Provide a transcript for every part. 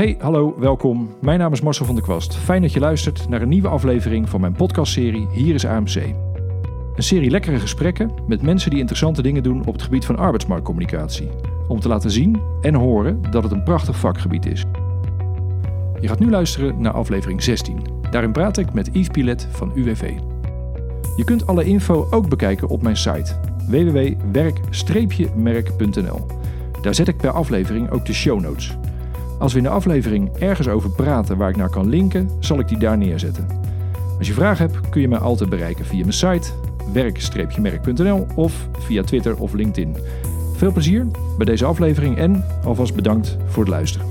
Hey, hallo, welkom. Mijn naam is Marcel van der Kwast. Fijn dat je luistert naar een nieuwe aflevering van mijn podcastserie Hier is AMC. Een serie lekkere gesprekken met mensen die interessante dingen doen op het gebied van arbeidsmarktcommunicatie. Om te laten zien en horen dat het een prachtig vakgebied is. Je gaat nu luisteren naar aflevering 16. Daarin praat ik met Yves Pilet van UWV. Je kunt alle info ook bekijken op mijn site www.werk-merk.nl. Daar zet ik per aflevering ook de show notes. Als we in de aflevering ergens over praten waar ik naar kan linken, zal ik die daar neerzetten. Als je vragen hebt, kun je mij altijd bereiken via mijn site werk-merk.nl of via Twitter of LinkedIn. Veel plezier bij deze aflevering en alvast bedankt voor het luisteren.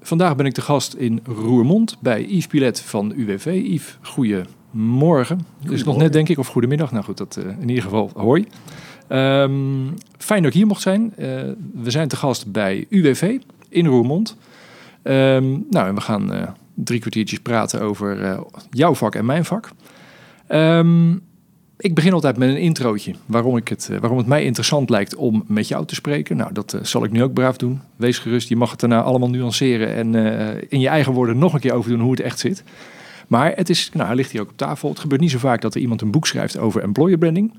Vandaag ben ik de gast in Roermond bij Yves Pilet van UWV. Yves, goedemorgen. Dus nog net denk ik, of goedemiddag. Nou goed, dat uh, in ieder geval hoi. Um, fijn dat ik hier mocht zijn. Uh, we zijn te gast bij UWV in Roermond. Um, nou, en we gaan uh, drie kwartiertjes praten over uh, jouw vak en mijn vak. Um, ik begin altijd met een introotje. Waarom, ik het, waarom het mij interessant lijkt om met jou te spreken. Nou, dat zal ik nu ook braaf doen. Wees gerust, je mag het daarna allemaal nuanceren en in je eigen woorden nog een keer over doen hoe het echt zit. Maar het is, nou, ligt hier ook op tafel. Het gebeurt niet zo vaak dat er iemand een boek schrijft over employer branding.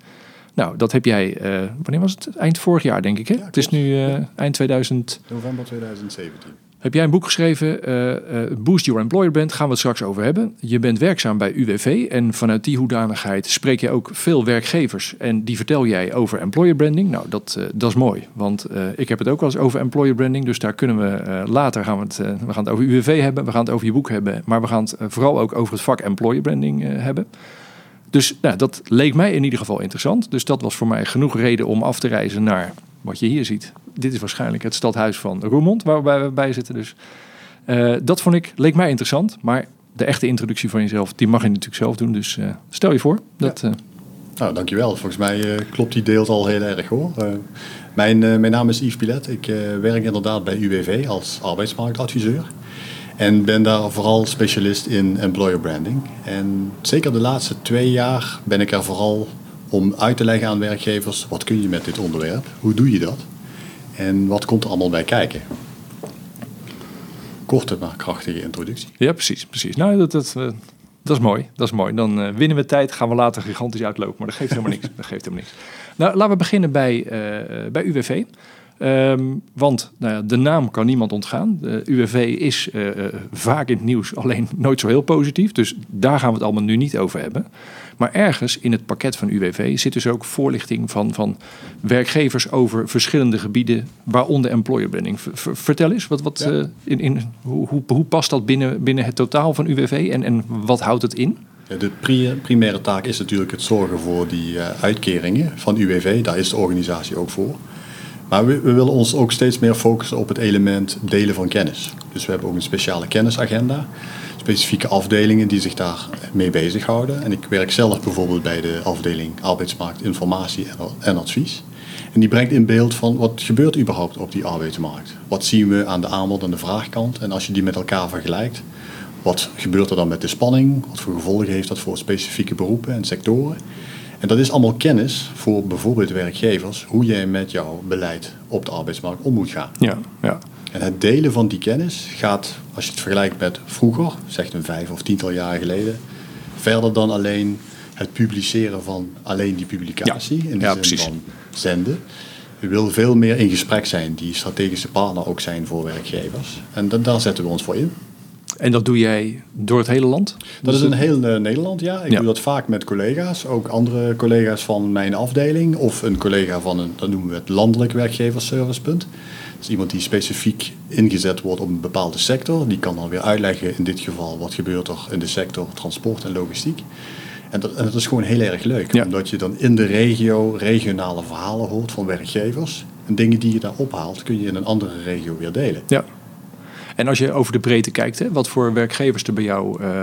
Nou, dat heb jij, uh, wanneer was het? Eind vorig jaar, denk ik. Hè? Ja, het is nu uh, eind 2000. November 2017. Heb jij een boek geschreven, uh, Boost Your Employer Brand, gaan we het straks over hebben. Je bent werkzaam bij UWV en vanuit die hoedanigheid spreek je ook veel werkgevers. En die vertel jij over employer branding. Nou, dat, dat is mooi, want ik heb het ook wel eens over employer branding. Dus daar kunnen we later, gaan we, het, we gaan het over UWV hebben, we gaan het over je boek hebben. Maar we gaan het vooral ook over het vak employer branding hebben. Dus nou, dat leek mij in ieder geval interessant. Dus dat was voor mij genoeg reden om af te reizen naar wat je hier ziet. Dit is waarschijnlijk het stadhuis van Roermond, waar we bij zitten. Dus uh, dat vond ik, leek mij interessant. Maar de echte introductie van jezelf, die mag je natuurlijk zelf doen. Dus uh, stel je voor. Dat, ja. uh... Nou, dankjewel. Volgens mij klopt die deelt al heel erg hoor. mijn, mijn naam is Yves Pilet. Ik werk inderdaad bij UWV als arbeidsmarktadviseur. En ben daar vooral specialist in employer branding. En zeker de laatste twee jaar ben ik er vooral om uit te leggen aan werkgevers: wat kun je met dit onderwerp? Hoe doe je dat? En wat komt er allemaal bij kijken? Korte maar krachtige introductie. Ja, precies. precies. Nou, dat, dat, dat is mooi. Dat is mooi. Dan uh, winnen we tijd, gaan we later gigantisch uitlopen. Maar dat geeft helemaal niks. Dat geeft helemaal niks. Nou, laten we beginnen bij, uh, bij UWV. Um, want nou ja, de naam kan niemand ontgaan. De UWV is uh, vaak in het nieuws, alleen nooit zo heel positief. Dus daar gaan we het allemaal nu niet over hebben. Maar ergens in het pakket van UWV zit dus ook voorlichting van, van werkgevers over verschillende gebieden, waaronder employer branding. V vertel eens, wat, wat, ja. uh, in, in, hoe, hoe, hoe, past dat binnen, binnen het totaal van UWV en, en wat houdt het in? Ja, de primaire taak is natuurlijk het zorgen voor die uitkeringen van UWV. Daar is de organisatie ook voor. Maar we, willen ons ook steeds meer focussen op het element delen van kennis. Dus we hebben ook een speciale kennisagenda. Specifieke afdelingen die zich daarmee bezighouden. En ik werk zelf bijvoorbeeld bij de afdeling arbeidsmarkt, informatie en advies. En die brengt in beeld van wat gebeurt überhaupt op die arbeidsmarkt. Wat zien we aan de aanbod- en de vraagkant. En als je die met elkaar vergelijkt, wat gebeurt er dan met de spanning? Wat voor gevolgen heeft dat voor specifieke beroepen en sectoren? En dat is allemaal kennis voor bijvoorbeeld werkgevers, hoe jij met jouw beleid op de arbeidsmarkt om moet gaan. Ja, ja. En het delen van die kennis gaat, als je het vergelijkt met vroeger, zeg een vijf of tiental jaar geleden, verder dan alleen het publiceren van alleen die publicatie, ja. in de ja, zin precies. van zenden. We willen veel meer in gesprek zijn, die strategische partner ook zijn voor werkgevers. En dat, daar zetten we ons voor in. En dat doe jij door het hele land? Dat is in heel uh, Nederland, ja. Ik ja. doe dat vaak met collega's, ook andere collega's van mijn afdeling of een collega van een, dat noemen we het landelijk werkgeversservicepunt. Dat is iemand die specifiek ingezet wordt op een bepaalde sector. Die kan dan weer uitleggen in dit geval wat gebeurt er in de sector transport en logistiek. En dat, en dat is gewoon heel erg leuk, ja. omdat je dan in de regio regionale verhalen hoort van werkgevers. En dingen die je daar ophaalt, kun je in een andere regio weer delen. Ja. En als je over de breedte kijkt, hè, wat voor werkgevers er bij jou uh,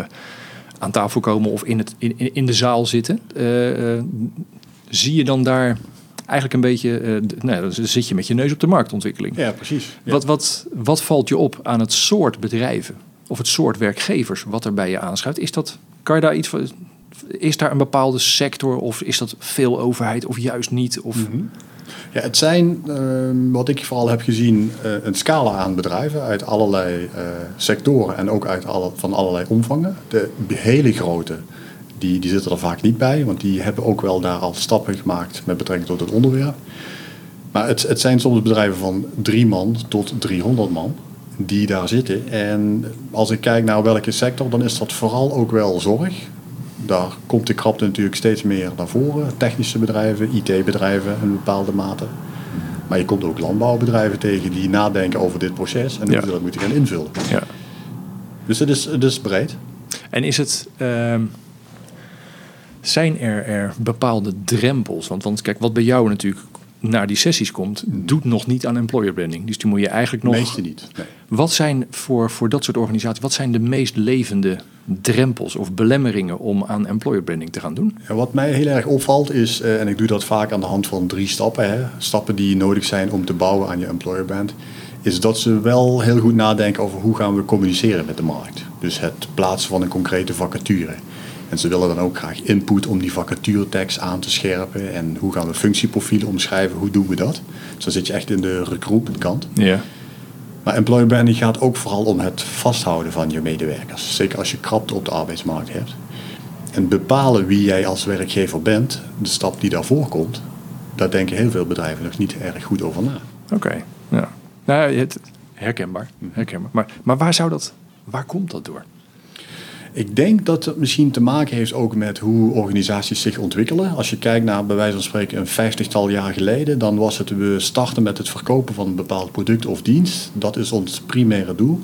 aan tafel komen of in, het, in, in de zaal zitten, uh, uh, zie je dan daar eigenlijk een beetje, nou, dan zit je met je neus op de marktontwikkeling. Ja, precies. Ja. Wat, wat, wat valt je op aan het soort bedrijven of het soort werkgevers wat er bij je aanschuift? Is dat, kan je daar iets van, is daar een bepaalde sector of is dat veel overheid of juist niet? Of... Mm -hmm. Ja, het zijn, ehm, wat ik vooral heb gezien, eh, een scala aan bedrijven uit allerlei eh, sectoren en ook uit van allerlei omvangen. De hele grote, die, die zitten er vaak niet bij, want die hebben ook wel daar al stappen gemaakt met betrekking tot het onderwerp. Maar het, het zijn soms bedrijven van drie man tot 300 man die daar zitten. En als ik kijk naar welke sector, dan is dat vooral ook wel zorg. Daar komt de krapte natuurlijk steeds meer naar voren. Technische bedrijven, IT-bedrijven in bepaalde mate. Maar je komt ook landbouwbedrijven tegen die nadenken over dit proces en hoe Ja. ze dat moeten gaan invullen. Ja. Dus het is, het is breed. En is het. ehm, zijn er, er bepaalde drempels? Want, want kijk, wat bij jou natuurlijk naar die sessies komt, doet nog niet aan employer branding. Dus die moet je eigenlijk nog. Meeste niet. Nee. Wat zijn voor, voor dat soort organisaties, wat zijn de meest levende drempels of belemmeringen om aan employer branding te gaan doen? En wat mij heel erg opvalt is, eh, en ik doe dat vaak aan de hand van drie stappen, hè, stappen die nodig zijn om te bouwen aan je employer brand, is dat ze wel heel goed nadenken over hoe gaan we communiceren met de markt. Dus het plaatsen van een concrete vacature. En ze willen dan ook graag input om die vacaturetekst aan te scherpen. En hoe gaan we functieprofielen omschrijven, hoe doen we dat? Dus dan zit je echt in de recruitment kant. Ja. Maar employer branding gaat ook vooral om het vasthouden van je medewerkers. Zeker als je krapte op de arbeidsmarkt hebt. En bepalen wie jij als werkgever bent, de stap die daarvoor komt, daar denken heel veel bedrijven nog niet erg goed over na. Oké. Ja. Nou, het, herkenbaar. herkenbaar. Maar, maar waar zou dat, waar komt dat door? Ik denk dat het misschien te maken heeft ook met hoe organisaties zich ontwikkelen. Als je kijkt naar bij wijze van spreken een vijftigtal jaar geleden, dan was het we starten met het verkopen van een bepaald product of dienst. Dat is ons primaire doel.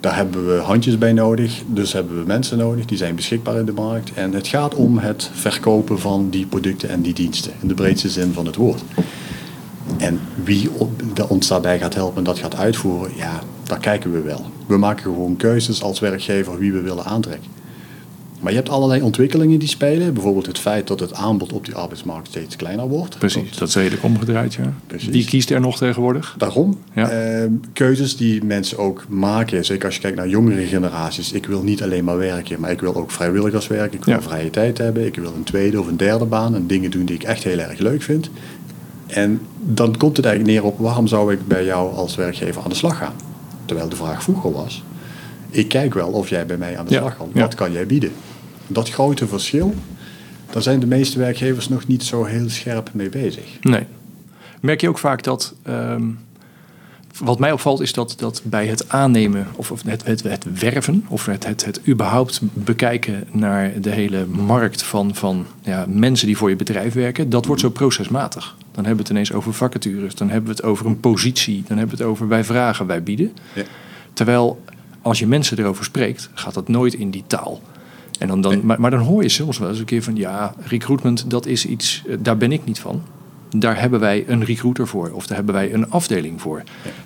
Daar hebben we handjes bij nodig, dus hebben we mensen nodig, die zijn beschikbaar in de markt. En het gaat om het verkopen van die producten en die diensten, in de breedste zin van het woord. En wie ons daarbij gaat helpen en dat gaat uitvoeren, ja, daar kijken we wel. We maken gewoon keuzes als werkgever wie we willen aantrekken. Maar je hebt allerlei ontwikkelingen die spelen. Bijvoorbeeld het feit dat het aanbod op die arbeidsmarkt steeds kleiner wordt. Precies, dat is redelijk omgedraaid. Ja. Precies. Wie kiest er nog tegenwoordig? Daarom. Ja. eh, keuzes die mensen ook maken. Zeker als je kijkt naar jongere generaties. Ik wil niet alleen maar werken, maar ik wil ook vrijwilligerswerk. Ik wil Ja. vrije tijd hebben. Ik wil een tweede of een derde baan. En dingen doen die ik echt heel erg leuk vind. En dan komt het eigenlijk neer op waarom zou ik bij jou als werkgever aan de slag gaan? Terwijl de vraag vroeger was. Ik kijk wel of jij bij mij aan de Ja. slag kan. Wat kan jij bieden? Dat grote verschil, daar zijn de meeste werkgevers nog niet zo heel scherp mee bezig. Nee. Merk je ook vaak dat. ehm, wat mij opvalt is dat, dat bij het aannemen of, of het, het, het werven of het, het, het überhaupt bekijken naar de hele markt van, van ja, mensen die voor je bedrijf werken, dat wordt zo procesmatig. Dan hebben we het ineens over vacatures, dan hebben we het over een positie, dan hebben we het over wij vragen, wij bieden. Ja. Terwijl als je mensen erover spreekt, gaat dat nooit in die taal. En dan, dan, maar, maar dan hoor je soms wel eens een keer van ja, recruitment, dat is iets, eh, daar ben ik niet van. Daar hebben wij een recruiter voor of daar hebben wij een afdeling voor.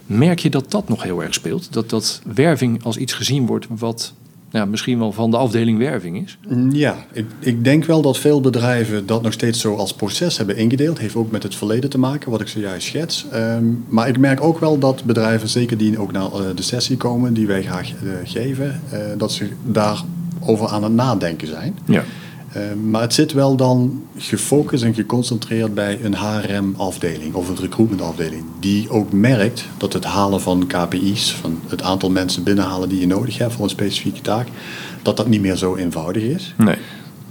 Merk je dat dat nog heel erg speelt? Dat, dat werving als iets gezien wordt wat ja, misschien wel van de afdeling werving is? Ja, ik, ik denk wel dat veel bedrijven dat nog steeds zo als proces hebben ingedeeld. Heeft ook met het verleden te maken, wat ik zojuist schets. Ehm, maar ik merk ook wel dat bedrijven, zeker die ook naar eh, de sessie komen, die wij graag eh, geven, eh, dat ze daarover aan het nadenken zijn. Ja. Ehm, maar het zit wel dan gefocust en geconcentreerd bij een HRM-afdeling of een recruitment-afdeling. Die ook merkt dat het halen van KPI's, van het aantal mensen binnenhalen die je nodig hebt voor een specifieke taak, dat dat niet meer zo eenvoudig is. Nee.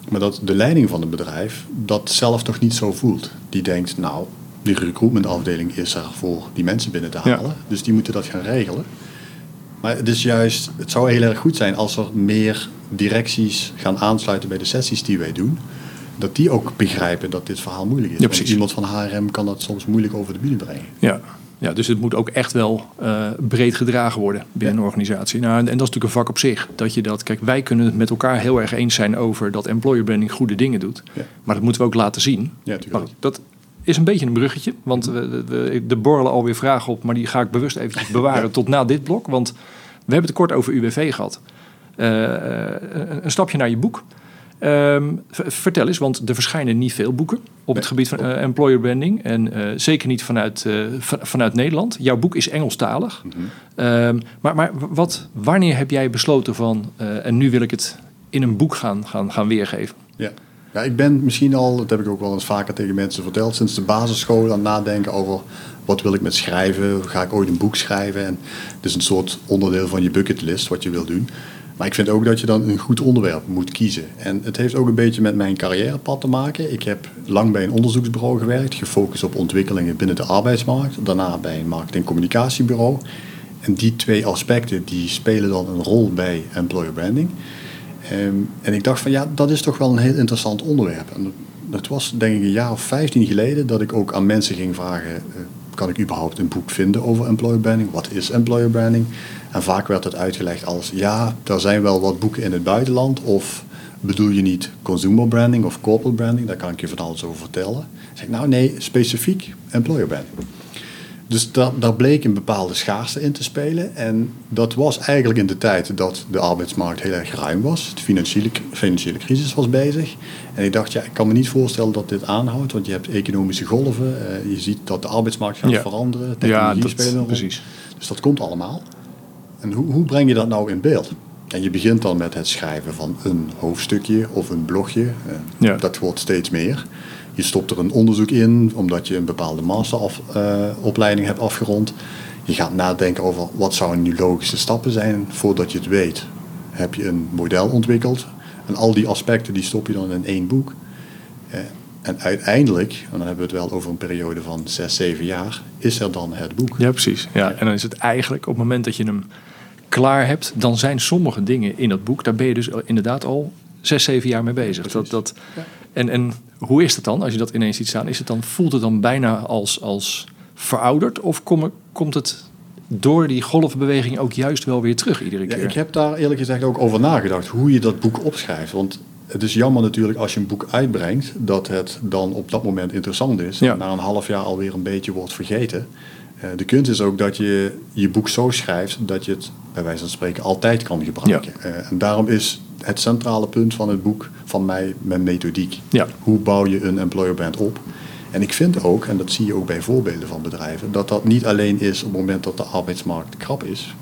Maar dat de leiding van het bedrijf dat zelf toch niet zo voelt. Die denkt, nou, die recruitmentafdeling is er voor die mensen binnen te Ja. halen. Dus die moeten dat gaan regelen. Maar het is juist, het zou heel erg goed zijn als er meer directies gaan aansluiten bij de sessies die wij doen. Dat die ook begrijpen dat dit verhaal moeilijk is. Ja, precies. iemand van HRM kan dat soms moeilijk over de bühne brengen. Ja. ja, dus het moet ook echt wel eh, breed gedragen worden binnen een organisatie. Nou, en, en dat is natuurlijk een vak op zich. Dat je dat, kijk, wij kunnen het met elkaar heel erg eens zijn over dat employer branding goede dingen doet. Ja. Maar dat moeten we ook laten zien. Ja, natuurlijk. Maar dat is een beetje een bruggetje. Want we, er borrelen alweer vragen op, maar die ga ik bewust eventjes bewaren tot na dit blok. Want we hebben het kort over UWV gehad. Eh, eh, een- stapje naar je boek. Ehm, vertel eens, want er verschijnen niet veel boeken op het gebied van eh, employer branding. En zeker niet vanuit, va- vanuit Nederland. Jouw boek is Engelstalig. Mhm. Ehm, maar maar wat, wanneer heb jij besloten van... en nu wil ik het in een boek gaan, gaan, gaan weergeven? Ja. Ja, ik ben misschien al, dat heb ik ook wel eens vaker tegen mensen verteld, sinds de basisschool aan het nadenken over wat wil ik met schrijven, ga ik ooit een boek schrijven. En het is een soort onderdeel van je bucketlist wat je wil doen. Maar ik vind ook dat je dan een goed onderwerp moet kiezen. En het heeft ook een beetje met mijn carrièrepad te maken. Ik heb lang bij een onderzoeksbureau gewerkt, gefocust op ontwikkelingen binnen de arbeidsmarkt. Daarna bij een marketing-communicatiebureau. En die twee aspecten die spelen dan een rol bij employer branding. Ehm, en ik dacht van ja, dat is toch wel een heel interessant onderwerp. En dat was denk ik een jaar of 15 geleden dat ik ook aan mensen ging vragen: eh, kan ik überhaupt een boek vinden over employer branding? Wat is employer branding? En vaak werd het uitgelegd als ja, er zijn wel wat boeken in het buitenland of bedoel je niet consumer branding of corporate branding? Daar kan ik je van alles over vertellen. Ik zeg nou nee, specifiek employer branding. Dus da daar bleek een bepaalde schaarste in te spelen. En dat was eigenlijk in de tijd dat de arbeidsmarkt heel erg ruim was. De financiële, financiële crisis was bezig. En ik dacht, ja, ik kan me niet voorstellen dat dit aanhoudt. Want je hebt economische golven. Uh, je ziet dat de arbeidsmarkt gaat ja. veranderen. Technologie ja, spelen een rol. precies. Dus dat komt allemaal. En hoe, hoe breng je dat nou in beeld? En je begint dan met het schrijven van een hoofdstukje of een blogje. Ja. Dat wordt steeds meer. Je stopt er een onderzoek in omdat je een bepaalde masteropleiding hebt afgerond. Je gaat nadenken over wat zouden nu logische stappen zijn. Voordat je het weet heb je een model ontwikkeld. En al die aspecten die stop je dan in één boek. Eh, En uiteindelijk, en dan hebben we het wel over een periode van 6, 7 jaar, is er dan het boek. Ja, precies. Ja, en dan is het eigenlijk op het moment dat je hem klaar hebt, dan zijn sommige dingen in dat boek, daar ben je dus inderdaad al zes, zeven jaar mee bezig. Dat, dat, en, en hoe is het dan als je dat ineens ziet staan? Is het dan, voelt het dan bijna als, als verouderd of kom, komt het door die golfbeweging ook juist wel weer terug iedere Ja, keer? ik heb daar eerlijk gezegd ook over nagedacht hoe je dat boek opschrijft. Want het is jammer natuurlijk als je een boek uitbrengt dat het dan op dat moment interessant is. Ja. En na een half jaar alweer een beetje wordt vergeten. Eh, De kunst is ook dat je je boek zo schrijft dat je het bij wijze van spreken altijd kan gebruiken. Eh, En daarom is het centrale punt van het boek van mij mijn methodiek. Ja. Hoe bouw je een employer brand op? En ik vind ook, en dat zie je ook bij voorbeelden van bedrijven, dat dat niet alleen is op het moment dat de arbeidsmarkt krap is.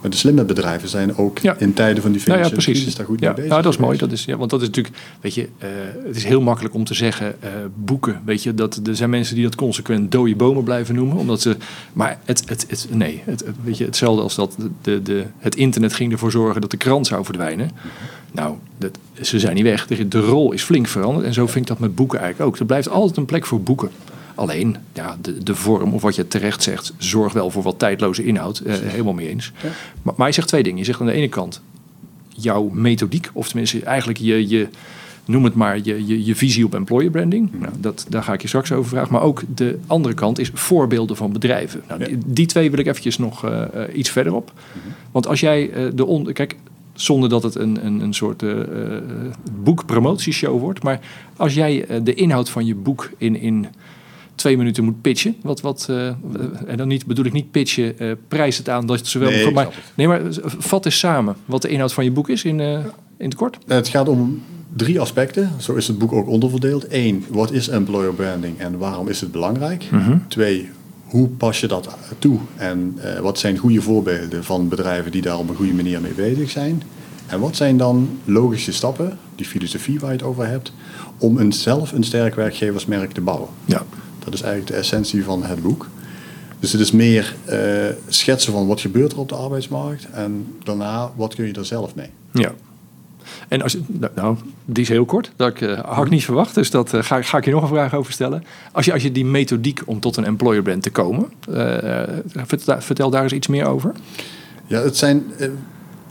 Maar de slimme bedrijven zijn ook Ja. in tijden van die Nou ja, financiële precies. crisis daar goed ja, mee bezig. nou, dat is mooi. Dat is, ja, want dat is natuurlijk, weet je, eh, het is heel makkelijk om te zeggen eh, boeken. Weet je, dat er zijn mensen die dat consequent dode bomen blijven noemen, omdat ze. Maar het, het, het nee, het, het- weet je, hetzelfde als dat de, de, de, het internet ging ervoor zorgen dat de krant zou verdwijnen. Nou, dat, ze zijn niet weg. De, de rol is flink veranderd en zo vind ik dat met boeken eigenlijk ook. Er blijft altijd een plek voor boeken. Alleen, ja, de, de vorm, of wat je terecht zegt, zorgt wel voor wat tijdloze inhoud. Eh, helemaal mee eens. Ja. Maar, maar je zegt twee dingen. Je zegt aan de ene kant jouw methodiek, of tenminste eigenlijk je, je noem het maar, je, je, je visie op employer branding. Nou, dat, daar ga ik je straks over vragen. Maar ook de andere kant is voorbeelden van bedrijven. Nou, Ja. die, die twee wil ik eventjes nog eh, eh, iets verder op. Want als jij de on, kijk, zonder dat het een, een, een soort eh, boekpromotieshow wordt, maar als jij de inhoud van je boek in, in twee minuten moet pitchen, wat, wat, eh, en dan niet, bedoel ik niet pitchen, eh prijs het aan dat ze wel, Nee, maar, nee, maar vat eens samen wat de inhoud van je boek is in, eh, in het kort. Het gaat om drie aspecten. Zo is het boek ook onderverdeeld. Eén, wat is employer branding en waarom is het belangrijk? Twee, hoe pas je dat toe? En wat zijn goede voorbeelden van bedrijven die daar op een goede manier mee bezig zijn? En wat zijn dan logische stappen, die filosofie waar je het over hebt, om een, zelf een sterk werkgeversmerk te bouwen? Ja. Dat is eigenlijk de essentie van het boek. Dus het is meer eh, schetsen van wat gebeurt er op de arbeidsmarkt en daarna wat kun je er zelf mee. Ja. En als je, nou, nou, die is heel kort. Dat ik, eh, had ik niet verwacht. Dus dat eh, ga, ga ik je nog een vraag over stellen. Als je, als je die methodiek om tot een employer brand te komen, vertel, vertel daar eens iets meer over. Ja, het zijn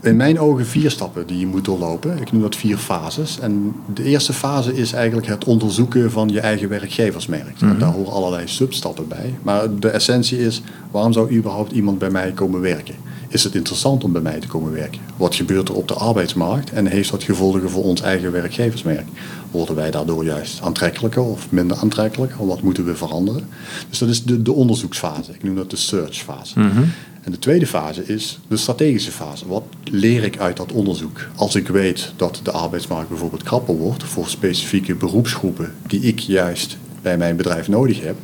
in mijn ogen vier stappen die je moet doorlopen. Ik noem dat vier fases. En de eerste fase is eigenlijk het onderzoeken van je eigen werkgeversmerk. En daar horen allerlei substappen bij. Maar de essentie is, waarom zou überhaupt iemand bij mij komen werken? Is het interessant om bij mij te komen werken? Wat gebeurt er op de arbeidsmarkt en heeft dat gevolgen voor ons eigen werkgeversmerk? Worden wij daardoor juist aantrekkelijker of minder aantrekkelijk? Wat moeten we veranderen? Dus dat is de, de onderzoeksfase. Ik noem dat de searchfase. En de tweede fase is de strategische fase. Wat leer ik uit dat onderzoek? Als ik weet dat de arbeidsmarkt bijvoorbeeld krapper wordt voor specifieke beroepsgroepen die ik juist bij mijn bedrijf nodig heb,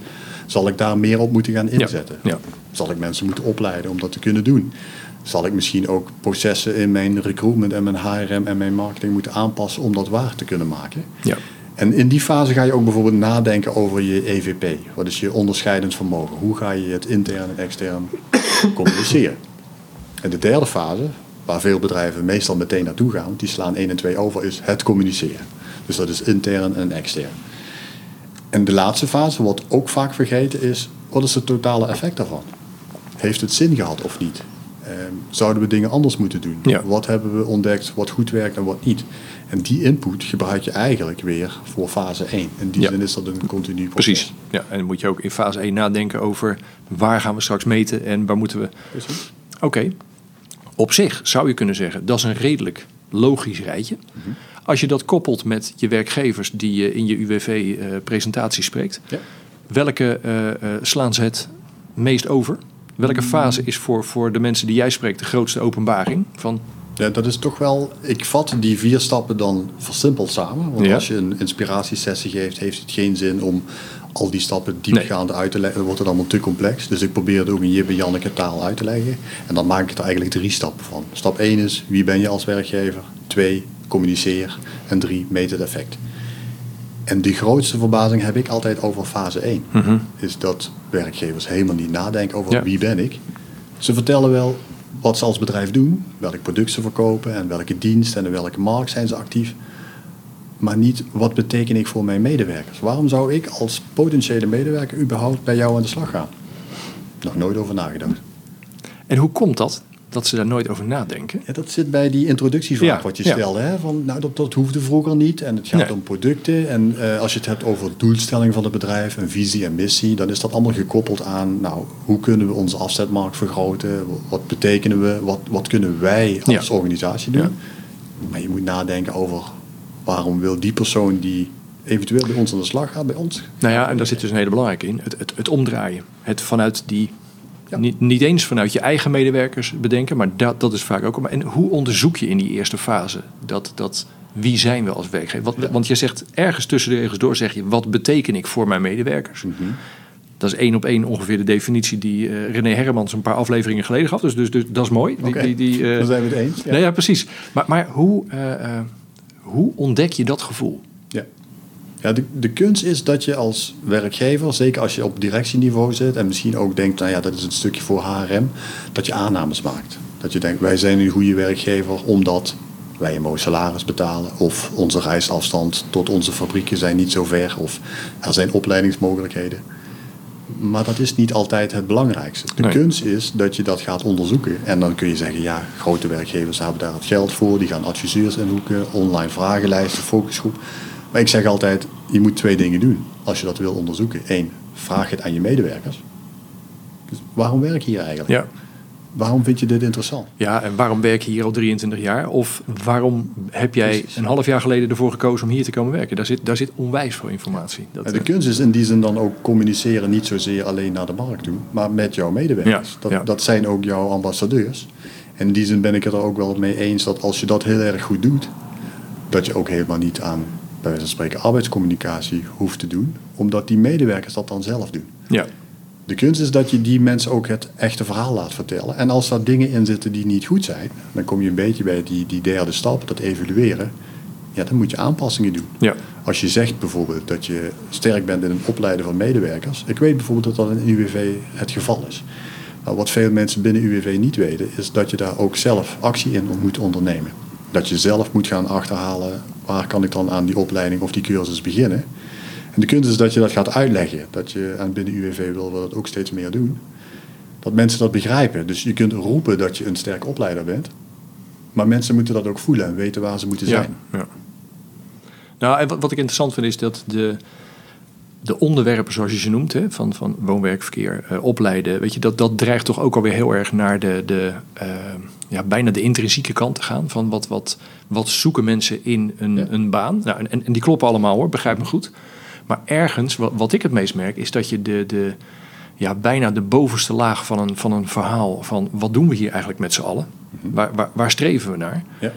zal ik daar meer op moeten gaan inzetten. ja. Zal ik mensen moeten opleiden om dat te kunnen doen? zal ik misschien ook processen in mijn recruitment en mijn HRM en mijn marketing moeten aanpassen om dat waar te kunnen maken. Ja. En in die fase ga je ook bijvoorbeeld nadenken over je EVP. Wat is je onderscheidend vermogen? Hoe ga je het intern en extern communiceren? En de derde fase, waar veel bedrijven meestal meteen naartoe gaan, die slaan 1 en 2 over, is het communiceren. Dus dat is intern en extern. En de laatste fase, wat ook vaak vergeten is, wat is het totale effect daarvan? Heeft het zin gehad of niet? Ehm, zouden we dingen anders moeten doen? Ja. Wat hebben we ontdekt wat goed werkt en wat niet? En die input gebruik je eigenlijk weer voor fase 1. In die Ja. zin is dat een continu proces. Precies. Ja, en dan moet je ook in fase 1 nadenken over waar gaan we straks meten en waar moeten we. Oké, op zich zou je kunnen zeggen dat is een redelijk logisch rijtje. Als je dat koppelt met je werkgevers die je in je UWV-presentatie spreekt, Ja. welke eh, eh, slaan ze het meest over? Welke fase is voor, voor de mensen die jij spreekt de grootste openbaring? Van, Ja, dat is toch wel. Ik vat die vier stappen dan versimpeld samen. Want Ja. als je een inspiratiesessie geeft, heeft het geen zin om al die stappen diepgaand uit te leggen. Dan wordt het allemaal te complex. Dus ik probeer het ook in Jibbe Janneke taal uit te leggen. En dan maak ik er eigenlijk drie stappen van. Stap 1 is wie ben je als werkgever? 2 communiceer. En 3 meet het effect. En de grootste verbazing heb ik altijd over fase 1. Is dat werkgevers helemaal niet nadenken over Ja. wie ben ik. Ze vertellen wel wat ze als bedrijf doen, welk product ze verkopen en welke dienst en in welke markt zijn ze actief. Maar niet wat beteken ik voor mijn medewerkers. Waarom zou ik als potentiële medewerker überhaupt bij jou aan de slag gaan? Nog nooit over nagedacht. en hoe komt dat? Dat ze daar nooit over nadenken? Ja, dat zit bij die introductievraag Ja, wat je stelde. Hè? Van, nou, dat, dat hoefde vroeger niet. En het gaat Nee. om producten. En eh, als je het hebt over doelstelling van het bedrijf, een visie en missie, dan is dat allemaal gekoppeld aan, nou, hoe kunnen we onze afzetmarkt vergroten? Wat betekenen we? Wat, wat kunnen wij als organisatie doen? Ja. Maar je moet nadenken over waarom wil die persoon die eventueel bij ons aan de slag gaat, bij ons? Nou ja, en daar zit dus een hele belangrijke in. Het, het, het omdraaien. Het vanuit die... Ja. Niet, niet eens vanuit je eigen medewerkers bedenken, maar dat, dat is vaak ook... En hoe onderzoek je in die eerste fase dat... dat wie zijn we als werkgever? Wat, Ja. Want je zegt ergens tussen de regels door, zeg je... wat beteken ik voor mijn medewerkers? Mhm. Dat is één op één ongeveer de definitie die eh, René Hermans een paar afleveringen geleden gaf. Dus, dus, dus dat is mooi. Die, die, die, eh, dan zijn we het eens. Ja. Nee, ja, precies. Maar, maar hoe, eh, hoe ontdek je dat gevoel? Ja. De, de kunst is dat je als werkgever, zeker als je op directieniveau zit en misschien ook denkt, nou ja, dat is een stukje voor HRM, dat je aannames maakt. Dat je denkt, wij zijn een goede werkgever omdat wij een mooi salaris betalen of onze reisafstand tot onze fabrieken zijn niet zo ver of er zijn opleidingsmogelijkheden. Maar dat is niet altijd het belangrijkste. De Nee. kunst is dat je dat gaat onderzoeken. En dan kun je zeggen, ja, grote werkgevers hebben daar het geld voor. Die gaan adviseurs inhoeken, online vragenlijsten, focusgroep. Maar ik zeg altijd, je moet twee dingen doen als je dat wil onderzoeken. Eén, vraag het aan je medewerkers. Dus waarom werk je hier eigenlijk? Ja. Waarom vind je dit interessant? Ja, en waarom werk je hier al 23 jaar? Of waarom heb jij Precies. een half jaar geleden ervoor gekozen om hier te komen werken? Daar zit, daar zit onwijs veel informatie. Dat, En de eh, kunst is in die zin dan ook communiceren niet zozeer alleen naar de markt toe, maar met jouw medewerkers. Ja, dat, ja. dat zijn ook jouw ambassadeurs. En in die zin ben ik het er ook wel mee eens dat als je dat heel erg goed doet, dat je ook helemaal niet aan, bij wijze van spreken, arbeidscommunicatie hoeft te doen, omdat die medewerkers dat dan zelf doen. ja. De kunst is dat je die mensen ook het echte verhaal laat vertellen. En als daar dingen in zitten die niet goed zijn, dan kom je een beetje bij die, die derde stap, dat evalueren. Ja, dan moet je aanpassingen doen. Ja. Als je zegt bijvoorbeeld dat je sterk bent in het opleiden van medewerkers. Ik weet bijvoorbeeld dat dat in UWV het geval is. Nou, wat veel mensen binnen UWV niet weten, is dat je daar ook zelf actie in moet ondernemen. Dat je zelf moet gaan achterhalen, waar kan ik dan aan die opleiding of die cursus beginnen. En de kunst is dat je dat gaat uitleggen. Dat je, en binnen UWV willen we dat ook steeds meer doen. Dat mensen dat begrijpen. Dus je kunt roepen dat je een sterke opleider bent. Maar mensen moeten dat ook voelen en weten waar ze moeten zijn. Ja, ja. Nou, en wat, wat ik interessant vind is dat de, de onderwerpen zoals je ze noemt, hè, van, van woonwerkverkeer, eh, opleiden, weet je, dat, dat dreigt toch ook alweer heel erg naar de, de eh, ja, bijna de intrinsieke kant te gaan. Van wat, wat, wat zoeken mensen in een, Ja. een baan? Nou, en- en, die kloppen allemaal hoor, begrijp me goed. Maar ergens, wat, wat ik het meest merk, is dat je de, de, ja, bijna de bovenste laag van een, van een verhaal van wat doen we hier eigenlijk met z'n allen? waar, waar, waar streven we naar? Ja.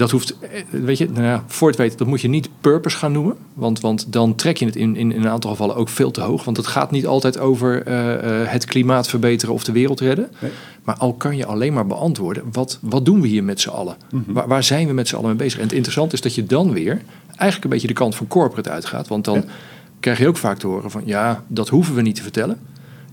Dat hoeft, eh, weet je, nou ja, voor het weten, dat moet je niet purpose gaan noemen. Want, want dan trek je het in, in, in een aantal gevallen ook veel te hoog. Want het gaat niet altijd over eh, eh, het klimaat verbeteren of de wereld redden. Nee. Maar al kan je alleen maar beantwoorden, wat, wat doen we hier met z'n allen? Mhm. waar, waar zijn we met z'n allen mee bezig? En het interessante is dat je dan weer eigenlijk een beetje de kant van corporate uitgaat. Want dan Ja. krijg je ook vaak te horen van, ja, dat hoeven we niet te vertellen.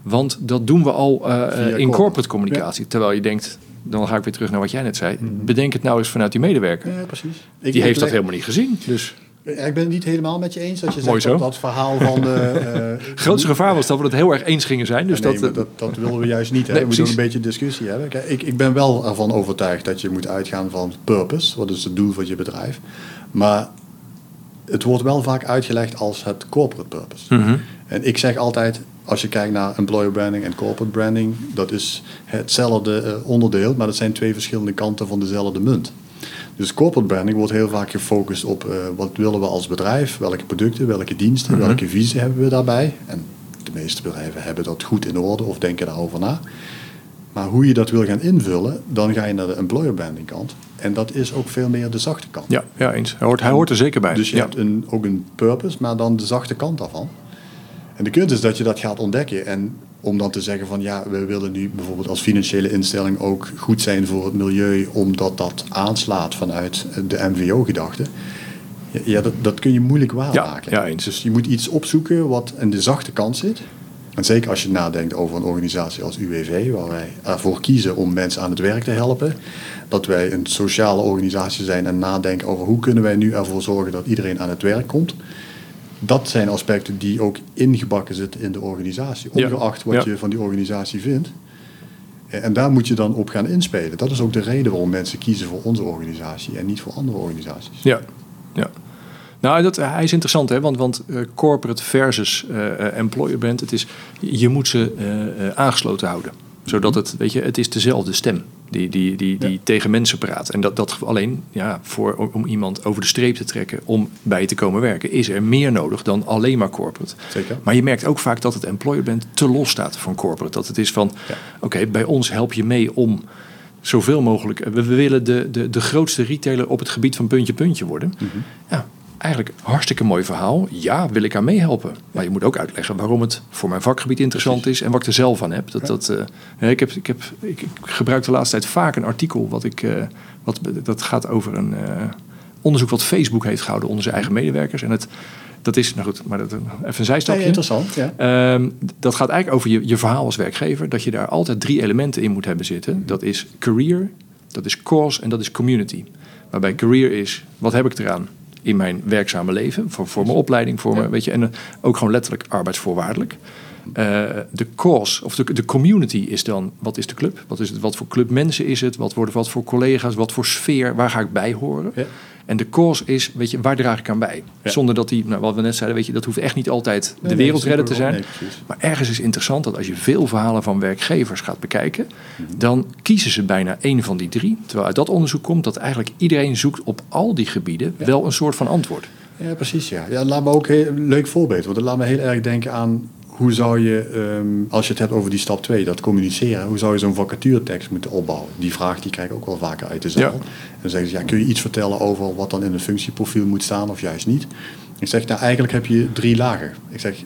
Want dat doen we al in corporate. corporate communicatie. Terwijl je denkt, dan ga ik weer terug naar wat jij net zei. Bedenk het nou eens vanuit die medewerker. Ja, precies. die heeft dat helemaal niet gezien. Dus ik ben het niet helemaal met je eens dat je zegt dat dat verhaal van de... eh, het grootste gevaar was dat we het heel erg eens gingen zijn. Dus nee, dat, eh, dat, dat willen we juist niet. Hè? Nee, we moeten een beetje discussie hebben. Kijk, ik, ik ben wel ervan overtuigd dat je moet uitgaan van purpose. Wat is het doel van je bedrijf? Maar het wordt wel vaak uitgelegd als het corporate purpose. Mhm. En ik zeg altijd, als je kijkt naar employer branding en corporate branding, dat is hetzelfde eh, onderdeel, maar dat zijn twee verschillende kanten van dezelfde munt. Dus corporate branding wordt heel vaak gefocust op eh, wat willen we als bedrijf, welke producten, welke diensten, Mhm. welke visie hebben we daarbij. En de meeste bedrijven hebben dat goed in orde of denken daarover na. Maar hoe je dat wil gaan invullen, dan ga je naar de employer branding kant. En dat is ook veel meer de zachte kant. ja, ja, eens. Hij hoort, hij hoort er zeker bij. Dus je ja. hebt een, ook een purpose, maar dan de zachte kant daarvan. En de kunst is dat je dat gaat ontdekken. En om dan te zeggen van ja, we willen nu bijvoorbeeld als financiële instelling ook goed zijn voor het milieu, omdat dat aanslaat vanuit de MVO-gedachte. Ja, dat, dat kun je moeilijk waarmaken. Ja, ja, eens. Dus je moet iets opzoeken wat in de zachte kant zit. En zeker als je nadenkt over een organisatie als UWV, waar wij ervoor kiezen om mensen aan het werk te helpen. Dat wij een sociale organisatie zijn en nadenken over hoe kunnen wij nu ervoor zorgen dat iedereen aan het werk komt. Dat zijn aspecten die ook ingebakken zitten in de organisatie, Ja. ongeacht wat Ja. je van die organisatie vindt. En daar moet je dan op gaan inspelen. Dat is ook de reden waarom mensen kiezen voor onze organisatie en niet voor andere organisaties. Ja, ja. Nou, dat, hij is interessant, hè? want, want eh, corporate versus eh, eh, employer brand, het is, je moet ze eh, eh, aangesloten houden. Zodat het, weet je, het is dezelfde stem die, die, die, die Ja. tegen mensen praat. En dat, dat alleen ja, voor, om- iemand over de streep te trekken om bij te komen werken, is er meer nodig dan alleen maar corporate. Zeker. Maar je merkt ook vaak dat het employer brand te los staat van corporate. Dat het is van, Ja. oké, bij ons help je mee om zoveel mogelijk... We, we willen de, de, de grootste retailer op het gebied van puntje puntje worden. Ja, eigenlijk hartstikke mooi verhaal. Ja, wil ik aan meehelpen. Maar je moet ook uitleggen waarom het voor mijn vakgebied interessant is... en wat ik er zelf aan heb. Dat, dat, eh, ik, heb, ik, heb ik, ik gebruik de laatste tijd vaak een artikel... Wat ik, eh, wat, dat gaat over een eh, onderzoek wat Facebook heeft gehouden... onder zijn eigen medewerkers. En het, dat is, nou goed, maar dat, even een Ja, zijstapje. interessant. Ja. Ehm, dat gaat eigenlijk over je, je verhaal als werkgever. Dat je daar altijd drie elementen in moet hebben zitten. Dat is career, dat is cause en dat is community. Waarbij career is, wat heb ik eraan in mijn werkzame leven? Voor, voor mijn opleiding, voor Ja. mijn, weet je. En eh, ook gewoon letterlijk arbeidsvoorwaardelijk. Eh, de cause, of de, de community is dan, wat is de club? Wat, is het, wat voor club mensen is het? Wat, worden, wat voor collega's? Wat voor sfeer? Waar ga ik bij horen? Ja. En de cause is, weet je, waar draag ik aan bij? Ja. Zonder dat die, nou, wat we net zeiden, weet je, dat hoeft echt niet altijd de nee, wereldredder te zijn. Nee, maar ergens is interessant dat als je veel verhalen van werkgevers gaat bekijken, dan kiezen ze bijna één van die drie. Terwijl uit dat onderzoek komt dat eigenlijk iedereen zoekt op al die gebieden wel een soort van antwoord. Ja, precies. Ja. Ja, laat me ook heel, een leuk voorbeeld. Want dat laat me heel erg denken aan hoe zou je, ehm, als je het hebt over die stap 2, dat communiceren, hoe zou je zo'n vacaturetekst moeten opbouwen? Die vraag die krijg ik ook wel vaker uit de zaal. Ja. En dan zeggen ze, ja, kun je iets vertellen over wat dan in een functieprofiel moet staan of juist niet? Ik zeg, nou eigenlijk heb je drie lagen. Ik zeg,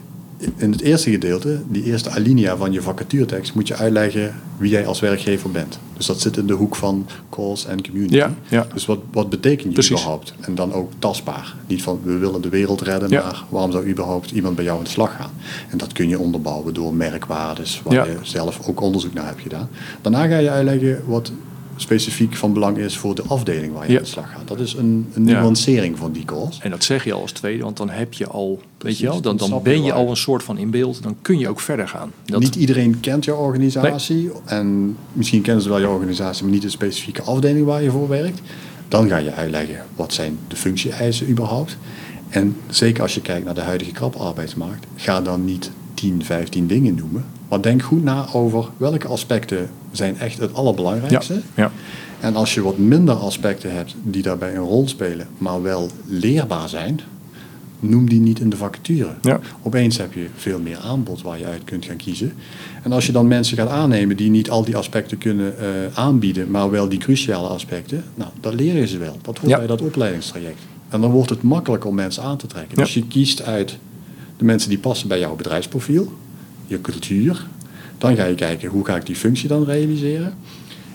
in het eerste gedeelte, die eerste alinea van je vacaturetekst, moet je uitleggen wie jij als werkgever bent. Dus dat zit in de hoek van cause en community. Ja, ja. Dus wat, wat betekent je Precies. überhaupt? En dan ook tastbaar. Niet van we willen de wereld redden, Ja. maar waarom zou überhaupt iemand bij jou aan de slag gaan? En dat kun je onderbouwen door merkwaardes, waar je zelf ook onderzoek naar hebt gedaan. Daarna ga je uitleggen wat specifiek van belang is voor de afdeling waar je Ja. aan de slag gaat. Dat is een, een Ja. nuancering van die cause. En dat zeg je al als tweede, want dan heb je al, weet Precies, je wel, dan, dan ben je waar. al een soort van in beeld. Dan kun je ook verder gaan. Dat, Niet iedereen kent jouw organisatie. En misschien kennen ze wel jouw organisatie, maar niet de specifieke afdeling waar je voor werkt. Dan ga je uitleggen wat zijn de functie-eisen überhaupt. En zeker als je kijkt naar de huidige krap arbeidsmarkt, ga dan niet 10, 15 dingen noemen. Maar denk goed na over welke aspecten zijn echt het allerbelangrijkste. ja, En als je wat minder aspecten hebt die daarbij een rol spelen, maar wel leerbaar zijn, noem die niet in de vacature. Ja. Opeens heb je veel meer aanbod waar je uit kunt gaan kiezen. En als je dan mensen gaat aannemen die niet al die aspecten kunnen eh, aanbieden, maar wel die cruciale aspecten, nou, dat leren ze wel. Dat hoort bij dat opleidingstraject. En dan wordt het makkelijker om mensen aan te trekken. Dus je kiest uit de mensen die passen bij jouw bedrijfsprofiel, je cultuur. Dan ga je kijken hoe ga ik die functie dan realiseren.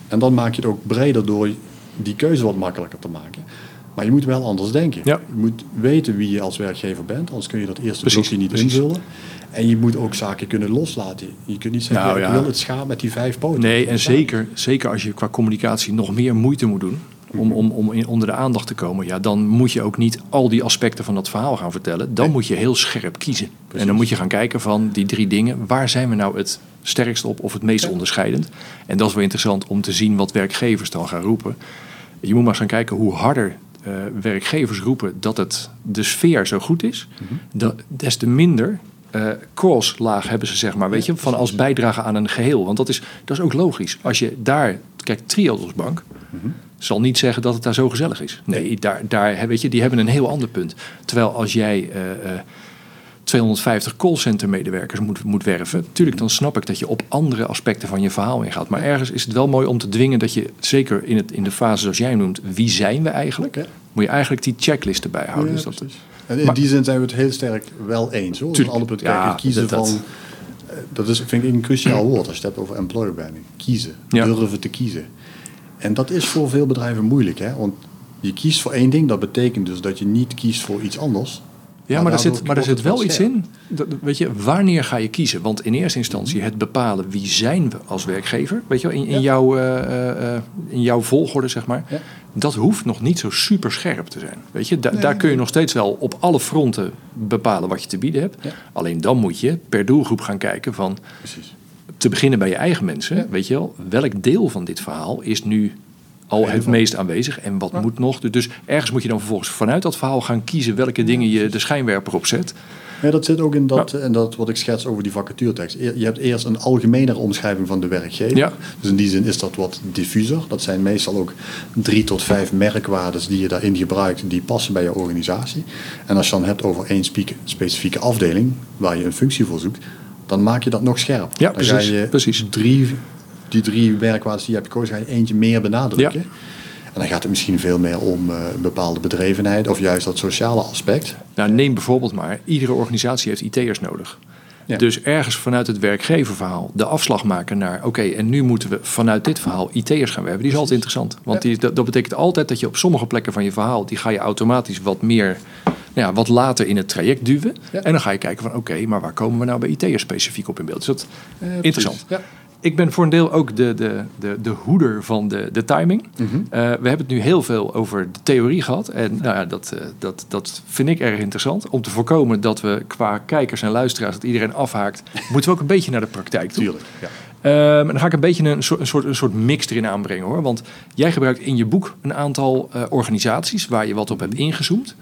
En dan maak je het ook breder door die keuze wat makkelijker te maken. Maar je moet wel anders denken. Ja. Je moet weten wie je als werkgever bent, anders kun je dat eerste Precies, blokje niet precies. invullen. En je moet ook zaken kunnen loslaten. Je kunt niet zeggen, Nou, ik ja. wil het schaap met die vijf poten. Nee, en zeker, zeker als je qua communicatie nog meer moeite moet doen om, om, om in, onder de aandacht te komen, ja, dan moet je ook niet al die aspecten van dat verhaal gaan vertellen. Dan Nee. moet je heel scherp kiezen. Precies. En dan moet je gaan kijken van die drie dingen, waar zijn we nou het sterkst op of het meest Ja. onderscheidend? En dat is wel interessant om te zien wat werkgevers dan gaan roepen. Je moet maar eens gaan kijken hoe harder eh, werkgevers roepen dat het, de sfeer zo goed is, Mhm. des te minder eh crosslaag hebben ze, zeg maar, weet je, van als bijdrage aan een geheel. Want dat is, dat is ook logisch. Als je daar, kijk, Triodos Bank Mhm. Zal niet zeggen dat het daar zo gezellig is. Nee, daar, daar, weet je, die hebben een heel ander punt. Terwijl als jij eh, eh, 250 callcenter medewerkers moet, moet werven, natuurlijk dan snap ik dat je op andere aspecten van je verhaal ingaat. Maar ergens is het wel mooi om te dwingen dat je, zeker in, het, in de fase zoals jij noemt, wie zijn we eigenlijk? Ja. Moet je eigenlijk die checklist erbij houden. Ja, dus dat. En in Maar- die zin zijn we het heel sterk wel eens. Hoor. Tuurlijk. ander punt. Kijk, Ja, kiezen dat- dat- van... eh, Dat is, vind ik een cruciaal woord als je het hebt over employer branding. Kiezen. Ja. Durven te kiezen. En dat is voor veel bedrijven moeilijk. Hè? Want je kiest voor één ding. Dat betekent dus dat je niet kiest voor iets anders. Ja, maar, daar zit, maar wordt zit wel iets in. Dat, weet je, wanneer ga je kiezen? Want in eerste instantie het bepalen wie zijn we als werkgever. Weet je wel, in, in, Ja. jouw, eh, eh, eh, in jouw volgorde, zeg maar. Ja. Dat hoeft nog niet zo super scherp te zijn. Weet je, Da- Nee, daar kun je nee. nog steeds wel op alle fronten bepalen wat je te bieden hebt. Ja. Alleen dan moet je per doelgroep gaan kijken van... Precies. Te beginnen bij je eigen mensen. Ja. Weet je wel, welk deel van dit verhaal is nu al het meest aanwezig en wat Ja. moet nog? Dus ergens moet je dan vervolgens vanuit dat verhaal gaan kiezen welke dingen je de schijnwerper op zet. Ja, dat zit ook in dat, en dat wat ik schets over die vacaturetekst. E- Je hebt eerst een algemenere omschrijving van de werkgever. Ja. Dus in die zin is dat wat diffuser. Dat zijn meestal ook drie tot vijf merkwaardes die je daarin gebruikt, die passen bij je organisatie. En als je dan hebt over één specifieke afdeling, waar je een functie voor zoekt, dan maak je dat nog scherper. Ja, dan ga precies, je precies. Drie, die drie merkwaardes die je hebt gekozen, ga je eentje meer benadrukken. Ja. En dan gaat het misschien veel meer om eh, een bepaalde bedrevenheid of juist dat sociale aspect. Nou, neem bijvoorbeeld maar, iedere organisatie heeft IT'ers nodig. Ja. Dus ergens vanuit het werkgeververhaal de afslag maken naar... oké, en nu moeten we vanuit dit verhaal IT'ers gaan werven. Die is altijd interessant. Want Ja. die, dat, dat betekent altijd dat je op sommige plekken van je verhaal... die ga je automatisch wat meer, nou ja, wat later in het traject duwen. Ja. En dan ga je kijken van oké, maar waar komen we nou bij IT'ers specifiek op in beeld? Dus dat Eh, interessant. Ja. Ik ben voor een deel ook de, de, de, de hoeder van de, de timing. Mhm. Eh, we hebben het nu heel veel over de theorie gehad. En nou ja, dat, eh, dat, dat vind ik erg interessant. Om te voorkomen dat we qua kijkers en luisteraars, dat iedereen afhaakt, moeten we ook een beetje naar de praktijk toe. Tuurlijk. Ja. Ehm, en dan ga ik een beetje een soort, een, soort, een soort mix erin aanbrengen hoor. Want jij gebruikt in je boek een aantal organisaties waar je wat op hebt ingezoomd.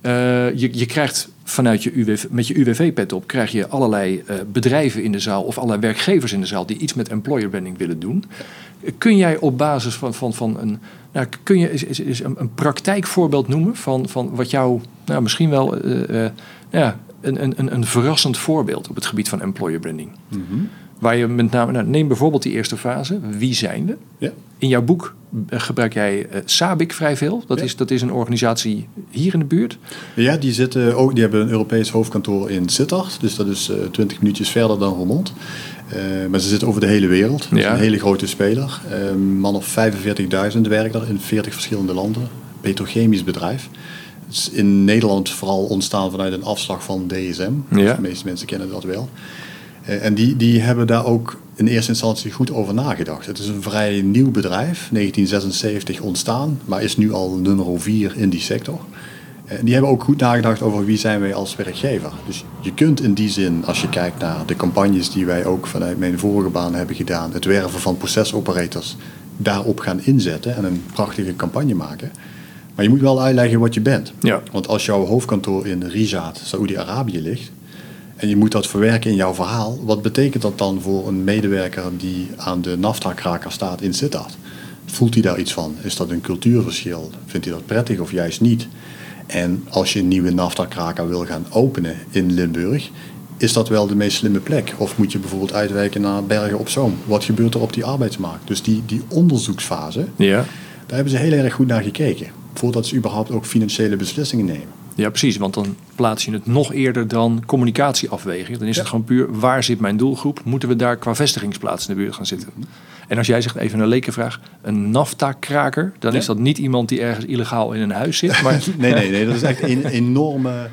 Eh, je, je krijgt vanuit je UWV, met je UWV-pet op, krijg je allerlei eh, bedrijven in de zaal of allerlei werkgevers in de zaal die iets met employer branding willen doen. Kun jij op basis van, van, van een, nou, kun je is, is, een, een praktijkvoorbeeld noemen van, van wat jou, nou, misschien wel eh, ja, een, een, een- verrassend voorbeeld op het gebied van employer branding? Mhm. Waar je met name, nou, neem bijvoorbeeld die eerste fase, wie zijn we? Ja. In jouw boek eh, gebruik jij eh, Sabic vrij veel. Dat, Ja. is, dat is een organisatie hier in de buurt. Ja, die, zitten ook, die hebben een Europees hoofdkantoor in Sittard. Dus dat is eh 20 minuutjes verder dan Roermond. Eh, maar ze zitten over de hele wereld. Dat is Ja. een hele grote speler. Eh, Een man of 45.000 werkt daar in 40 verschillende landen. Petrochemisch bedrijf. Het is in Nederland vooral ontstaan vanuit een afslag van DSM. Dus Ja. de meeste mensen kennen dat wel. Eh, En die, die hebben daar ook in eerste instantie goed over nagedacht. Het is een vrij nieuw bedrijf, 1976 ontstaan, maar is nu al nummer 4 in die sector. En die hebben ook goed nagedacht over wie zijn wij als werkgever. Dus je kunt in die zin, als je kijkt naar de campagnes die wij ook vanuit mijn vorige baan hebben gedaan, het werven van procesoperators, daarop gaan inzetten en een prachtige campagne maken. Maar je moet wel uitleggen wat je bent. Ja. Want als jouw hoofdkantoor in Riyadh, Saoedi-Arabië ligt, en je moet dat verwerken in jouw verhaal, wat betekent dat dan voor een medewerker die aan de NAFTA-kraker staat in Sittard? Voelt hij daar iets van? Is dat een cultuurverschil? Vindt hij dat prettig of juist niet? En als je een nieuwe NAFTA-kraker wil gaan openen in Limburg, is dat wel de meest slimme plek? Of moet je bijvoorbeeld uitwijken naar Bergen op Zoom? Wat gebeurt er op die arbeidsmarkt? Dus die, die onderzoeksfase, Ja. daar hebben ze heel erg goed naar gekeken. Voordat ze überhaupt ook financiële beslissingen nemen. Ja, precies. Want dan plaats je het nog eerder dan communicatieafweging. Dan is het gewoon puur, waar zit mijn doelgroep? Moeten we daar qua vestigingsplaats in de buurt gaan zitten? En als jij zegt, even een lekenvraag, een NAFTA-kraker... dan Ja. is dat niet iemand die ergens illegaal in een huis zit. Maar Nee, nee, nee. Dat is echt een enorme...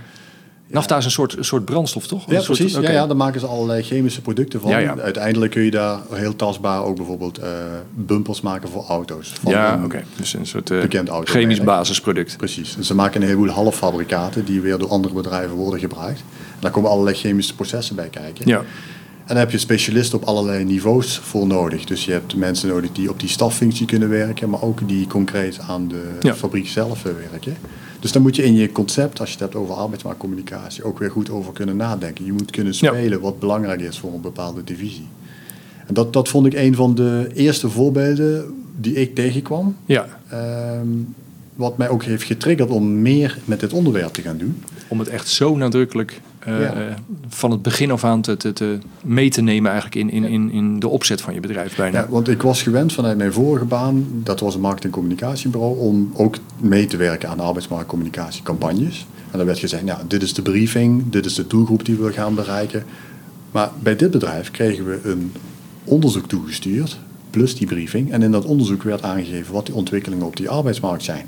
NAFTA is een soort, een soort brandstof, toch? Ja, soort- precies. Ja, ja, daar maken ze allerlei chemische producten van. Ja, ja. Uiteindelijk kun je daar heel tastbaar ook bijvoorbeeld eh, bumpers maken voor auto's. Van Ja, een- oké. Dus een soort eh, bekend chemisch basisproduct. Precies. En ze maken een heleboel halffabrikaten die weer door andere bedrijven worden gebruikt. En daar komen allerlei chemische processen bij kijken. Ja, En daar heb je specialisten op allerlei niveaus voor nodig. Dus je hebt mensen nodig die op die staffunctie kunnen werken, maar ook die concreet aan de fabriek zelf eh, werken. Dus daar moet je in je concept, als je het hebt over arbeidsmarktcommunicatie, ook weer goed over kunnen nadenken. Je moet kunnen Ja. spelen wat belangrijk is voor een bepaalde divisie. En dat, dat vond ik een van de eerste voorbeelden die ik tegenkwam. ja. Ehm, wat mij ook heeft getriggerd om meer met dit onderwerp te gaan doen. om het echt zo nadrukkelijk eh, Ja. van het begin af aan te, te, te mee te nemen eigenlijk in, in, in, in de opzet van je bedrijf bijna. Ja, want ik was gewend vanuit mijn vorige baan, dat was een markt- en communicatiebureau, om ook mee te werken aan arbeidsmarktcommunicatiecampagnes. En dan werd gezegd, nou, dit is de briefing, dit is de doelgroep die we gaan bereiken. Maar bij dit bedrijf kregen we een onderzoek toegestuurd, plus die briefing. En in dat onderzoek werd aangegeven wat die ontwikkelingen op die arbeidsmarkt zijn.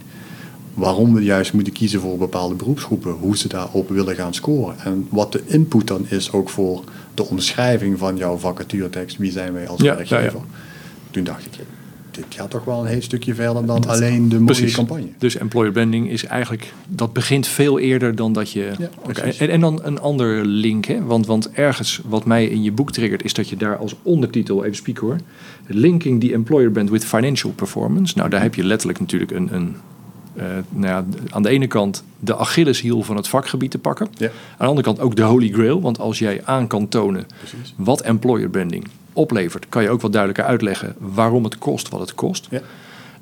Waarom we juist moeten kiezen voor bepaalde beroepsgroepen, hoe ze daarop willen gaan scoren. En wat de input dan is ook voor de omschrijving van jouw vacaturetekst, wie zijn wij als Ja, werkgever. ja, ja. Toen dacht ik, dit gaat toch wel een heel stukje verder dan alleen de mooie campagne. Dus employer branding is eigenlijk, dat begint veel eerder dan dat je... En, en dan een ander link, hè? Want, want ergens wat mij in je boek triggert, is dat je daar als ondertitel, even spieken hoor, linking the employer brand with financial performance. Nou, daar heb je letterlijk natuurlijk een, een eh, nou ja, aan de ene kant de Achilleshiel van het vakgebied te pakken. Ja, Aan de andere kant ook de holy grail, want als jij aan kan tonen precies. wat employer branding oplevert, kan je ook wat duidelijker uitleggen waarom het kost wat het kost. Ja.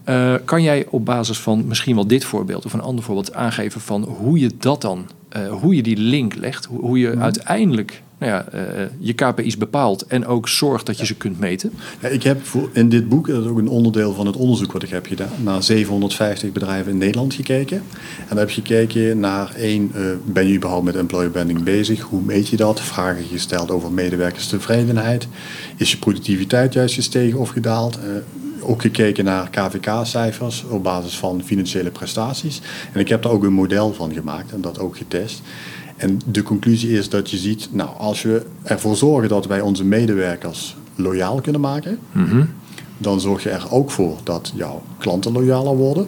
Eh, kan jij op basis van misschien wel dit voorbeeld of een ander voorbeeld aangeven van hoe je dat dan, eh, hoe je die link legt, hoe, hoe je uiteindelijk nou ja, eh, je KPI's bepaalt en ook zorgt dat je ze kunt meten? Ja, ik heb voor, in dit boek, dat is ook een onderdeel van het onderzoek wat ik heb gedaan, naar 750 bedrijven in Nederland gekeken. En daar heb je gekeken naar één, ben je überhaupt met employer branding bezig? Hoe meet je dat? Vragen gesteld over medewerkerstevredenheid. Is je productiviteit juist gestegen of gedaald? Ook gekeken naar KVK-cijfers op basis van financiële prestaties. En ik heb daar ook een model van gemaakt en dat ook getest. En de conclusie is dat je ziet, nou, als we ervoor zorgen dat wij onze medewerkers loyaal kunnen maken, dan zorg je er ook voor dat jouw klanten loyaler worden.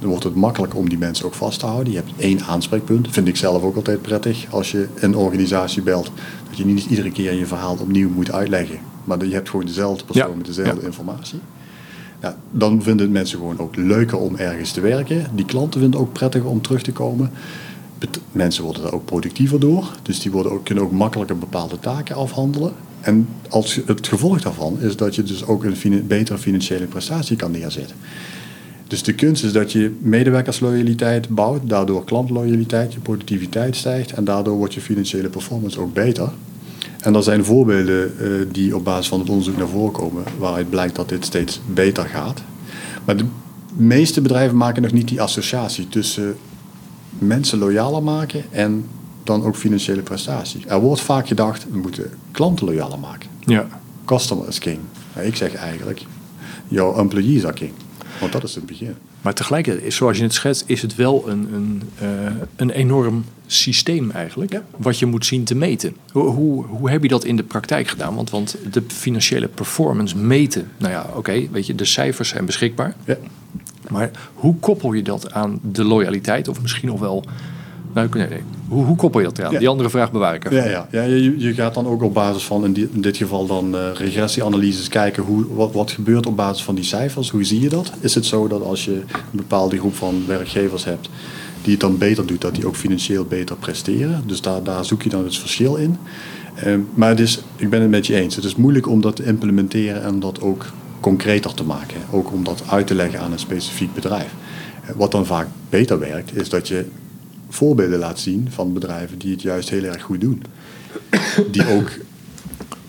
Dan wordt het makkelijk om die mensen ook vast te houden. Je hebt één aanspreekpunt. Vind ik zelf ook altijd prettig als je een organisatie belt. Dat je niet iedere keer je verhaal opnieuw moet uitleggen. Maar dat je hebt gewoon dezelfde persoon Ja, met dezelfde ja. informatie. Dan vinden mensen gewoon ook leuker om ergens te werken. Die klanten vinden het ook prettig om terug te komen. Mensen worden er ook productiever door. Dus die worden ook, kunnen ook makkelijker bepaalde taken afhandelen. En als, het gevolg daarvan is dat je dus ook een betere financiële prestatie kan neerzetten. Dus de kunst is dat je medewerkersloyaliteit bouwt, daardoor klantloyaliteit, je productiviteit stijgt en daardoor wordt je financiële performance ook beter. En er zijn voorbeelden eh, die op basis van het onderzoek naar voren komen waaruit blijkt dat dit steeds beter gaat. Maar de meeste bedrijven maken nog niet die associatie tussen mensen loyaler maken en dan ook financiële prestatie. Er wordt vaak gedacht, we moeten klanten loyaler maken. Ja. Customer is king. Ik zeg eigenlijk, jouw employees are king. Want dat is het begin. Maar tegelijkertijd, zoals je het schetst, is het wel een, een, eh, een enorm systeem eigenlijk. Ja. Wat je moet zien te meten. Hoe, hoe, hoe heb je dat in de praktijk gedaan? Want, want de financiële performance meten. Nou ja, oké, weet je, de cijfers zijn beschikbaar. Ja. Maar hoe koppel je dat aan de loyaliteit? Of misschien nog wel. Nou, nee, nee. Hoe, hoe koppel je dat eraan? Ja. Die andere vraag bewaar ik even. Ja, ja. ja je, je gaat dan ook op basis van in, die- in dit geval dan eh, regressieanalyses kijken hoe, wat, wat gebeurt op basis van die cijfers. Hoe zie je dat? Is het zo dat als je een bepaalde groep van werkgevers hebt die het dan beter doet, dat die ook financieel beter presteren? Dus daar, daar zoek je dan het verschil in. Eh, maar het is, ik ben het met je eens. Het is moeilijk om dat te implementeren en dat ook concreter te maken. Ook om dat uit te leggen aan een specifiek bedrijf. Eh, Wat dan vaak beter werkt, is dat je voorbeelden laat zien van bedrijven die het juist heel erg goed doen. Die ook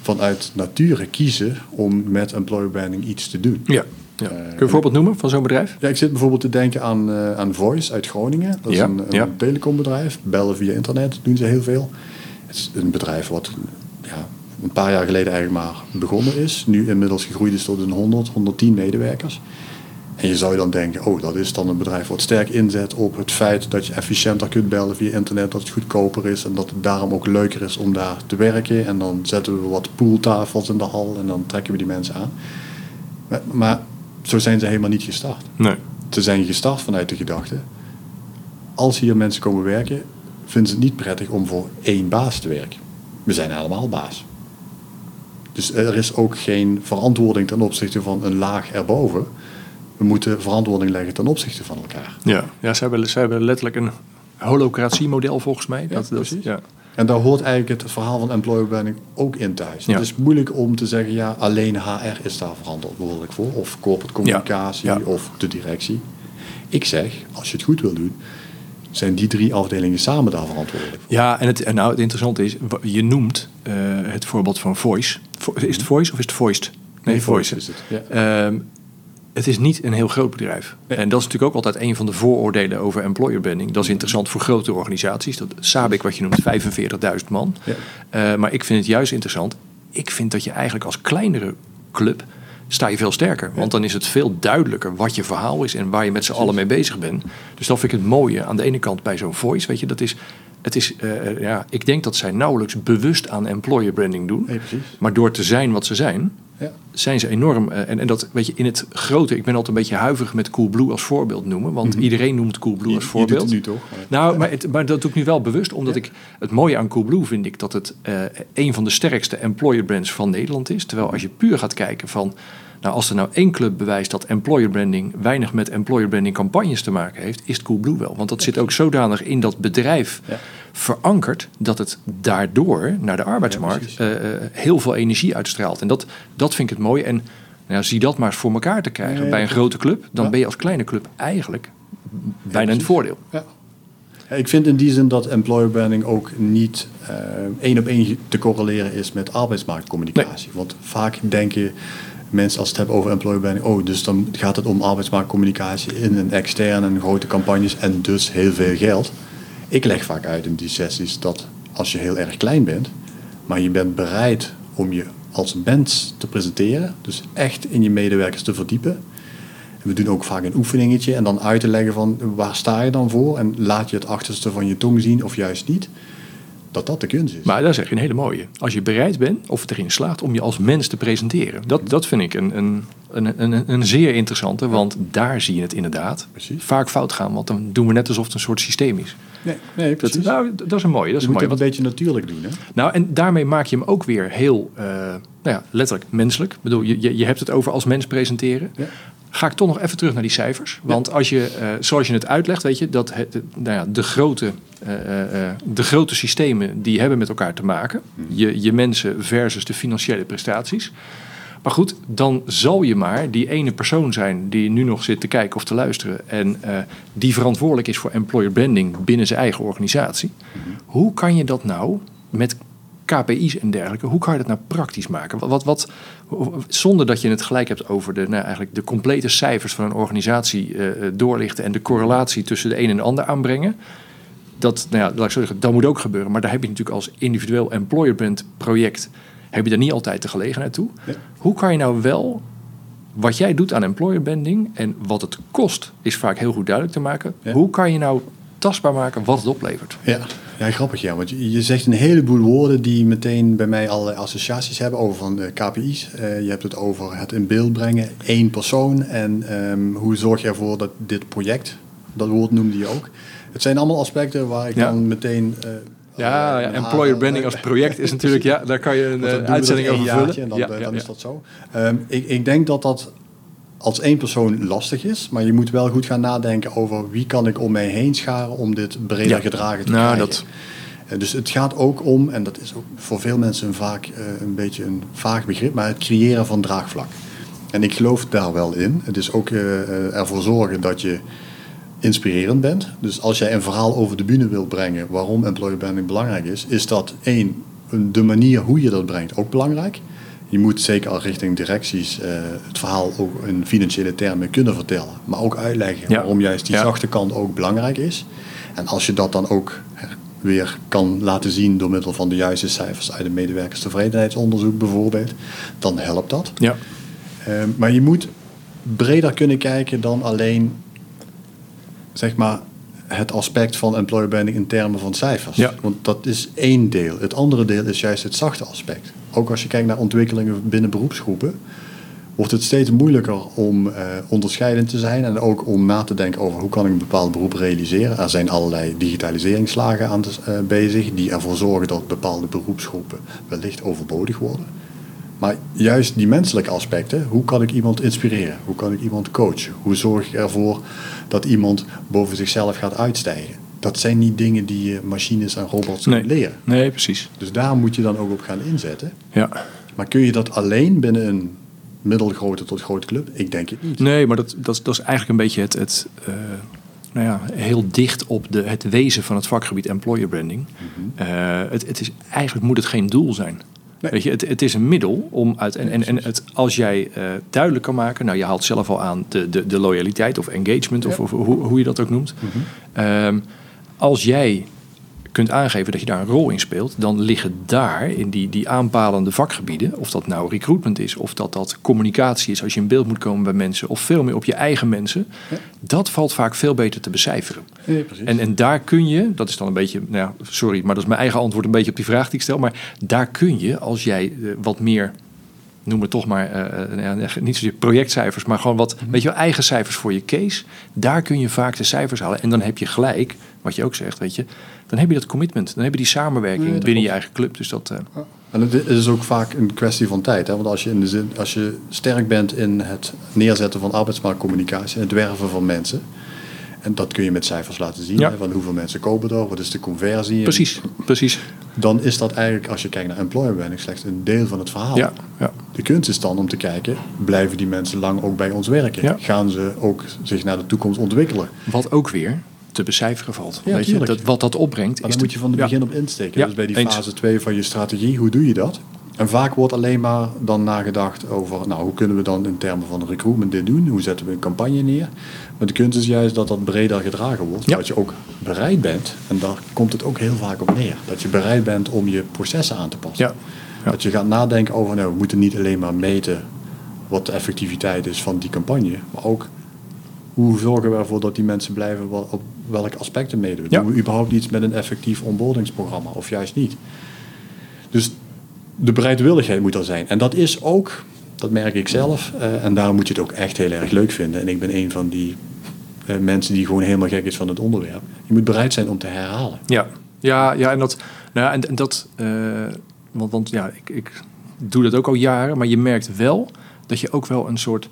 vanuit nature kiezen om met employer branding iets te doen. Ja. ja. Kun je een voorbeeld noemen van zo'n bedrijf? Ja, ik zit bijvoorbeeld te denken aan, uh, aan Voice uit Groningen. Dat is Ja, een, een ja. telecombedrijf. Bellen via internet doen ze heel veel. Het is een bedrijf wat ja, een paar jaar geleden eigenlijk maar begonnen is. Nu inmiddels gegroeid is tot een 100, 110 medewerkers. En je zou dan denken, oh, dat is dan een bedrijf wat sterk inzet op het feit dat je efficiënter kunt bellen via internet, dat het goedkoper is en dat het daarom ook leuker is om daar te werken. En dan zetten we wat pooltafels in de hal en dan trekken we die mensen aan. Maar, maar zo zijn ze helemaal niet gestart. Nee. Ze zijn gestart vanuit de gedachte, als hier mensen komen werken, vinden ze het niet prettig om voor één baas te werken. We zijn allemaal baas. Dus er is ook geen verantwoording ten opzichte van een laag erboven. We moeten verantwoording leggen ten opzichte van elkaar. Ja, ja ze, hebben, ze hebben letterlijk een holocratiemodel volgens mij. Ja, dat, dat, precies. ja. En daar hoort eigenlijk het verhaal van employer branding ook in thuis. Ja. Het is moeilijk om te zeggen, ja, alleen HR is daar verantwoordelijk voor. Of corporate communicatie, Ja. of de directie. Ik zeg, als je het goed wil doen, zijn die drie afdelingen samen daar verantwoordelijk voor. Ja, en het, en nou, het interessante is, je noemt eh, het voorbeeld van Voice. Vo- Is het Voice of is het Voiced? Nee, Voice. is het. Ja. Het is niet een heel groot bedrijf. En dat is natuurlijk ook altijd een van de vooroordelen over employer branding. Dat is interessant voor grote organisaties. Dat Sabic, wat je noemt, 45.000 man. Ja. Eh, maar ik vind het juist interessant. Ik vind dat je eigenlijk als kleinere club sta je veel sterker. Want dan is het veel duidelijker wat je verhaal is en waar je met z'n allen mee bezig bent. Dus dat vind ik het mooie aan de ene kant bij zo'n voice. Weet je, dat is, het is, eh, eh, ja, ik denk dat zij nauwelijks bewust aan employer branding doen. Nee, precies. Maar door te zijn wat ze zijn, Ja. zijn ze enorm. eh, en, en dat weet je in het grote. Ik ben altijd een beetje huiverig met Coolblue als voorbeeld noemen. Want iedereen noemt Coolblue als Je- je doet voorbeeld. het nu toch? Maar- Nou, maar, het, maar dat doe ik nu wel bewust, omdat Ja. ik het mooie aan Coolblue vind ik dat het een van de sterkste employer brands van Nederland is. Terwijl als je puur gaat kijken van, nou als er nou één club bewijst dat employer branding weinig met employer branding campagnes te maken heeft, is het Coolblue wel. Want dat zit ook zodanig in dat bedrijf Ja. verankerd dat het daardoor naar de arbeidsmarkt eh, eh, heel veel energie uitstraalt. En dat, dat vind ik het mooie. En nou zie dat maar eens voor elkaar te krijgen bij een grote club, dan ben je als kleine club eigenlijk bijna precies. voordeel. Ja. Ik vind in die zin dat employer branding ook niet eh, één op één te correleren is met arbeidsmarktcommunicatie. Want vaak denken mensen als het hebben over employer branding, oh, dus dan gaat het om arbeidsmarktcommunicatie in een externe en grote campagnes en dus heel veel geld. Ik leg vaak uit in die sessies dat als je heel erg klein bent, maar je bent bereid om je als mens te presenteren, dus echt in je medewerkers te verdiepen, en we doen ook vaak een oefeningetje en dan uit te leggen van waar sta je dan voor en laat je het achterste van je tong zien of juist niet. Dat dat de kunst is. Maar daar zeg je een hele mooie. Als je bereid bent, of het erin slaagt, om je als mens te presenteren. Dat, dat vind ik een, een, een, een, een zeer interessante, want daar zie je het inderdaad Precies. vaag fout gaan. Want dan doen we net alsof het een soort systeem is. nee, nee, Dat, precies. nou, dat is een mooie. Dat is je een moet mooie. het een beetje natuurlijk doen. Hè? Nou, en daarmee maak je hem ook weer heel, eh, nou ja, letterlijk menselijk. Ik bedoel, je, je, je hebt het over als mens presenteren. Ja. Ga ik toch nog even terug naar die cijfers. Want als je, eh, zoals je het uitlegt, weet je, dat het, nou ja, de, grote, eh, eh, eh, de grote systemen die hebben met elkaar te maken. Je, je mensen versus de financiële prestaties. Maar goed, dan zal je maar die ene persoon zijn die nu nog zit te kijken of te luisteren. En eh, die verantwoordelijk is voor employer branding binnen zijn eigen organisatie. Hoe kan je dat nou met KPI's en dergelijke, hoe kan je dat nou praktisch maken? Wat, wat, wat, zonder dat je het gelijk hebt over de, nou, eigenlijk de complete cijfers van een organisatie eh, doorlichten en de correlatie tussen de een en de ander aanbrengen. Dat, nou ja, laat ik zo zeggen, dat moet ook gebeuren. Maar daar heb je natuurlijk als individueel employer brand project, heb je daar niet altijd de gelegenheid toe. Ja. Hoe kan je nou wel wat jij doet aan employer branding en wat het kost, is vaak heel goed duidelijk te maken. Ja. Hoe kan je nou tastbaar maken wat het oplevert? Ja. Ja, grappig ja. Want je, zegt een heleboel woorden die meteen bij mij allerlei associaties hebben over van de KPI's. Eh, je hebt het over het in beeld brengen, één persoon. En ehm, hoe zorg je ervoor dat dit project, dat woord noemde je ook. Het zijn allemaal aspecten waar ik Ja. dan meteen... eh, Ja, eh, employer branding als project is natuurlijk, ja, daar kan je een eh, uitzending over vullen. En dan, Ja, eh, ja, dan is dat zo. Ehm, ik, ik denk dat dat als één persoon lastig is, maar je moet wel goed gaan nadenken over wie kan ik om mij heen scharen om dit breder Ja. gedragen te Nou, krijgen. dat- Eh, Dus het gaat ook om, en dat is ook voor veel mensen een vaak eh, een beetje een vaag begrip, maar het creëren van draagvlak. En ik geloof daar wel in. Het is ook eh, ervoor zorgen dat je inspirerend bent. Dus als jij een verhaal over de bühne wilt brengen waarom employer branding belangrijk is, is dat één, de manier hoe je dat brengt ook belangrijk. Je moet zeker al richting directies uh, het verhaal ook in financiële termen kunnen vertellen. Maar ook uitleggen Ja. waarom juist die Ja. zachte kant ook belangrijk is. En als je dat dan ook weer kan laten zien door middel van de juiste cijfers uit een medewerkerstevredenheidsonderzoek bijvoorbeeld, dan helpt dat. Ja, Eh, maar je moet breder kunnen kijken dan alleen zeg maar, het aspect van employer branding in termen van cijfers. Ja. Want dat is één deel. Het andere deel is juist het zachte aspect. Ook als je kijkt naar ontwikkelingen binnen beroepsgroepen, wordt het steeds moeilijker om eh, onderscheidend te zijn en ook om na te denken over hoe kan ik een bepaald beroep realiseren. Er zijn allerlei digitaliseringsslagen aan de, eh, bezig die ervoor zorgen dat bepaalde beroepsgroepen wellicht overbodig worden. Maar juist die menselijke aspecten, hoe kan ik iemand inspireren? Hoe kan ik iemand coachen? Hoe zorg ik ervoor dat iemand boven zichzelf gaat uitstijgen? Dat zijn niet dingen die je machines en robots nee. kunnen leren. Nee, precies. Dus daar moet je dan ook op gaan inzetten. Ja. Maar kun je dat alleen binnen een middelgrote tot grote club? Ik denk het niet. Nee, maar dat, dat, is- dat is eigenlijk een beetje het, het eh, nou ja, heel dicht op de, het wezen van het vakgebied employer branding. Eh, het, het is, eigenlijk moet het geen doel zijn. Nee. Weet je, het, het is een middel om uit. En, en, en het, als jij eh, duidelijk kan maken, nou je haalt zelf al aan de, de, de loyaliteit of engagement, of, Ja. of hoe, hoe je dat ook noemt. Ehm, als jij kunt aangeven dat je daar een rol in speelt, dan liggen daar in die, die aanpalende vakgebieden, of dat nou recruitment is, of dat dat communicatie is als je in beeld moet komen bij mensen, of veel meer op je eigen mensen, Ja. dat valt vaak veel beter te becijferen. En, en daar kun je, dat is dan een beetje, nou ja, sorry, maar dat is mijn eigen antwoord een beetje op die vraag die ik stel, maar daar kun je, als jij eh, wat meer, noem het toch maar, ja, niet zozeer projectcijfers, maar gewoon wat, weet je wel, eigen cijfers voor je case, daar kun je vaak de cijfers halen. En dan heb je gelijk, wat je ook zegt, weet je, dan heb je dat commitment, dan heb je die samenwerking Nee, binnen je eigen club. Dus dat, eh, En het is ook vaak een kwestie van tijd. Hè? Want als je, in de zin, als je sterk bent in het neerzetten van arbeidsmarktcommunicatie en het werven van mensen. En dat kun je met cijfers laten zien. Ja. Hè? Van hoeveel mensen kopen er, wat is de conversie. En precies, precies. Dan is dat eigenlijk, als je kijkt naar employer branding, slechts een deel van het verhaal. Ja, ja. De kunst is dan om te kijken, blijven die mensen lang ook bij ons werken? Ja. Gaan ze ook zich naar de toekomst ontwikkelen? Wat ook weer te becijferen valt. Ja, weet je, dat, wat dat opbrengt. Maar is daar moet je van het ja. begin op insteken. Ja, dus bij die eens. fase 2 van je strategie, hoe doe je dat? En vaak wordt alleen maar dan nagedacht over, nou, hoe kunnen we dan in termen van recruitment dit doen? Hoe zetten we een campagne neer? Maar de kunst is juist dat dat breder gedragen wordt. Ja. Dat je ook bereid bent, en daar komt het ook heel vaak op neer, dat je bereid bent om je processen aan te passen. Ja. Ja. Dat je gaat nadenken over, nou, we moeten niet alleen maar meten wat de effectiviteit is van die campagne, maar ook hoe zorgen we ervoor dat die mensen blijven op welke aspecten meedoen. Doen we überhaupt iets met een effectief onboardingsprogramma of juist niet? Dus de bereidwilligheid moet er zijn. En dat is ook, dat merk ik zelf, eh, en daarom moet je het ook echt heel erg leuk vinden. En ik ben een van die eh, mensen die gewoon helemaal gek is van het onderwerp. Je moet bereid zijn om te herhalen. Ja, ja, ja en dat, nou, ja, en, en dat eh, want, want ja, ik, ik doe dat ook al jaren, maar je merkt wel dat je ook wel een soort,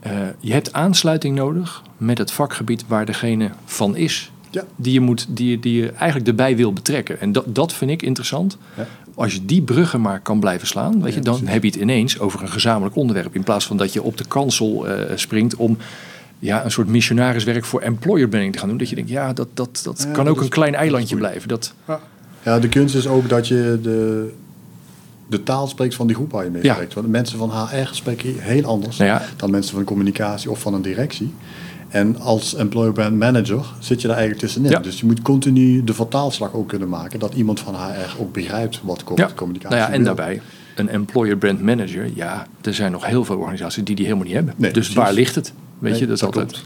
eh, je hebt aansluiting nodig met het vakgebied waar degene van is, Ja. die je, moet, die, die je eigenlijk erbij wil betrekken. En dat, dat vind ik interessant. Ja. Als je die bruggen maar kan blijven slaan, weet je, dan heb je het ineens over een gezamenlijk onderwerp. In plaats van dat je op de kansel springt om ja, een soort missionariswerk voor employer branding te gaan doen. Dat je denkt, ja, dat, dat, dat Ja, kan dat ook is- een klein eilandje blijven. Dat, Ja, de kunst is ook dat je de, de taal spreekt van die groep waar je mee Ja. spreekt. Want mensen van HR spreken heel anders Nou ja. dan mensen van communicatie of van een directie. En als employer brand manager zit je daar eigenlijk tussenin. Ja. Dus je moet continu de vertaalslag ook kunnen maken. Dat iemand van HR ook begrijpt wat Ja, communicatie nou ja, en wil. daarbij een employer brand manager. Ja, er zijn nog heel veel organisaties die die helemaal niet hebben. Nee, dus precies. waar ligt het? Weet Nee, je, dat is dat altijd.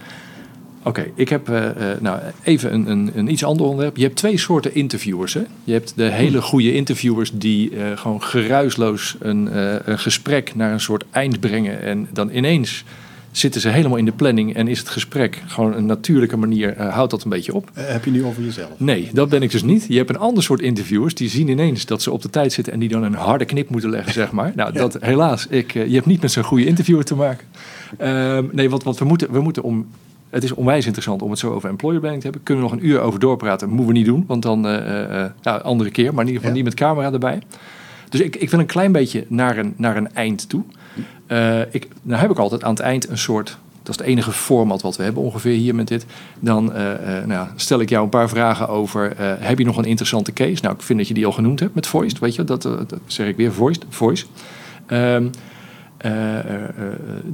Oké, ik heb eh, eh, nou, even een, een, een iets ander onderwerp. Je hebt twee soorten interviewers. Hè? Je hebt de hele goede interviewers die eh, gewoon geruisloos een, een gesprek naar een soort eind brengen. En dan ineens zitten ze helemaal in de planning en is het gesprek gewoon een natuurlijke manier. houdt dat een beetje op. Heb je nu over jezelf? Nee, dat ben ik dus niet. Je hebt een ander soort interviewers die zien ineens dat ze op de tijd zitten en die dan een harde knip moeten leggen, zeg maar. Nou, dat helaas, ik, je hebt niet met zo'n goede interviewer te maken. Ehm, nee, wat, wat we moeten, we moeten om. Het is onwijs interessant om het zo over employer branding te hebben. Kunnen we nog een uur over doorpraten? Moeten we niet doen, want dan eh eh ja, andere keer, maar in ieder geval Ja. niet met camera erbij. Dus ik, ik wil een klein beetje naar een, naar een eind toe. Eh, ik, nou heb ik altijd aan het eind een soort dat is het enige format wat we hebben ongeveer hier met dit. Dan uh, uh, nou, stel ik jou een paar vragen over, uh, heb je nog een interessante case? Nou, ik vind dat je die al genoemd hebt met Voice, weet je, dat, dat zeg ik weer, Voice. voice. Um,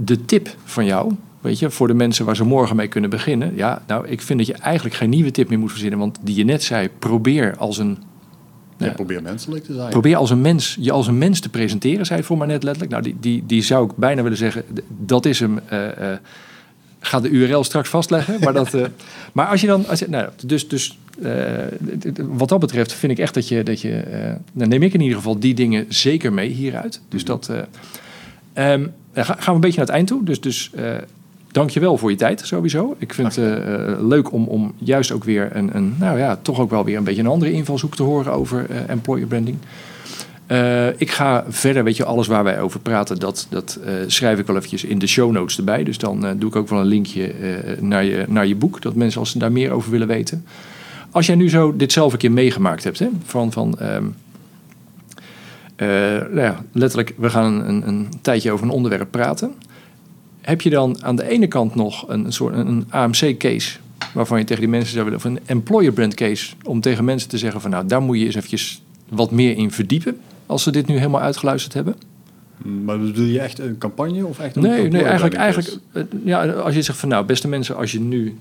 de tip van jou, weet je, voor de mensen waar ze morgen mee kunnen beginnen. Ja, nou, ik vind dat je eigenlijk geen nieuwe tip meer moet verzinnen, want die je net zei, probeer als een ja, probeer menselijk te zijn. Probeer als een mens, je als een mens te presenteren, zei het voor maar net letterlijk. Nou, die, die, die zou ik bijna willen zeggen, dat is hem. Uh, uh, ga de URL straks vastleggen. Maar, dat, uh, maar als je dan. Als je, nou, dus dus wat dat betreft vind ik echt dat je. Dat je dan neem ik in ieder geval die dingen zeker mee hieruit. Dus dat. Um, gaan we een beetje naar het eind toe. Dus, dus dankjewel voor je tijd sowieso. Ik vind het uh, leuk om, om juist ook weer een, een, nou ja, toch ook wel weer een beetje een andere invalshoek te horen over uh, employer branding. Ik ga verder, weet je, alles waar wij over praten, dat, dat schrijf ik wel eventjes in de show notes erbij. Dus dan doe ik ook wel een linkje naar, je, naar je boek, dat mensen als ze daar meer over willen weten. Als jij nu zo dit zelf een keer meegemaakt hebt, hè, van, van um, nou ja, letterlijk, we gaan een, een tijdje over een onderwerp praten heb je dan aan de ene kant nog een, een soort een AMC-case waarvan je tegen die mensen zou willen, of een employer brand case, om tegen mensen te zeggen van nou, daar moet je eens eventjes wat meer in verdiepen als ze dit nu helemaal uitgeluisterd hebben? Maar bedoel je echt een campagne of echt een Nee, nee eigenlijk, eigenlijk ja, als je zegt van nou, beste mensen, als je nu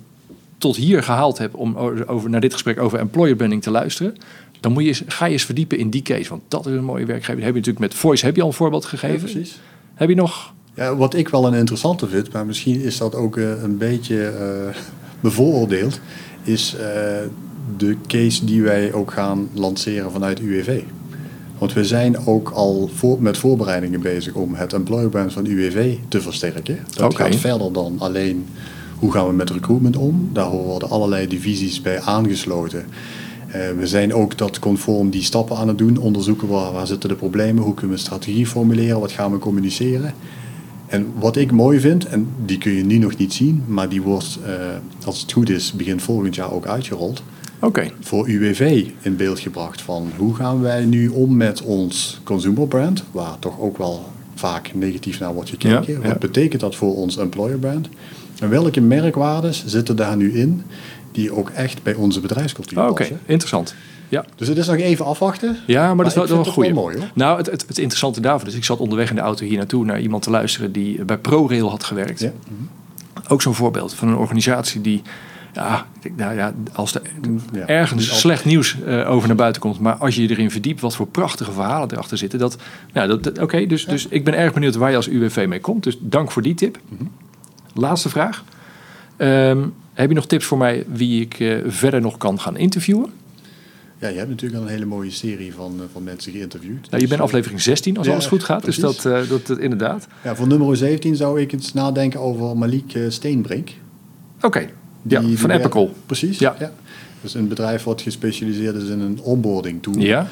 tot hier gehaald hebt om over, naar dit gesprek over employer branding te luisteren, dan moet je eens, ga je eens verdiepen in die case. Want dat is een mooie werkgever. Heb je natuurlijk met Voice heb je al een voorbeeld gegeven. Ja, precies. Heb je nog ja, wat ik wel een interessante vind, maar misschien is dat ook uh, een beetje uh, bevooroordeeld, is uh, de case die wij ook gaan lanceren vanuit UWV. Want we zijn ook al voor, met voorbereidingen bezig om het employer brand van UWV te versterken. Dat okay. gaat verder dan alleen hoe gaan we met recruitment om. Daar worden allerlei divisies bij aangesloten. We zijn ook dat conform die stappen aan het doen, onderzoeken waar, waar zitten de problemen, hoe kunnen we een strategie formuleren, wat gaan we communiceren. En wat ik mooi vind, en die kun je nu nog niet zien, maar die wordt, uh, als het goed is, begin volgend jaar ook uitgerold. Okay. Voor UWV in beeld gebracht van hoe gaan wij nu om met ons consumer brand, waar toch ook wel vaak negatief naar wordt gekeken. Ja, ja. Wat betekent dat voor ons employer brand? En welke merkwaarden zitten daar nu in die ook echt bij onze bedrijfscultuur oh, passen? Oké, interessant. Ja. Dus het is nog even afwachten. Ja, maar, dat is wel, wel mooi hoor. Nou, het, het, het, interessante daarvoor is, ik zat onderweg in de auto hier naartoe naar iemand te luisteren die bij ProRail had gewerkt. Ja. Ook zo'n voorbeeld van een organisatie die, ja, nou ja, als er ja, ergens slecht nieuws uh, over naar buiten komt, maar als je je erin verdiept, wat voor prachtige verhalen erachter zitten. Dat, nou, dat, dat Oké, dus, ja. dus ik ben erg benieuwd waar je als UWV mee komt. Dus dank voor die tip. Mm -hmm. Laatste vraag. Um, heb je nog tips voor mij wie ik uh, verder nog kan gaan interviewen? Ja, je hebt natuurlijk al een hele mooie serie van, uh, van mensen geïnterviewd. Nou, je bent aflevering 16 als ja, alles goed gaat, precies. dus dat, dat, dat, inderdaad. Ja, voor nummer 17 zou ik eens nadenken over Malik Steenbrink. Oké, okay. ja, die, van Epical. Precies, ja. ja. Dus een bedrijf wat gespecialiseerd is in een onboarding tool. Ja.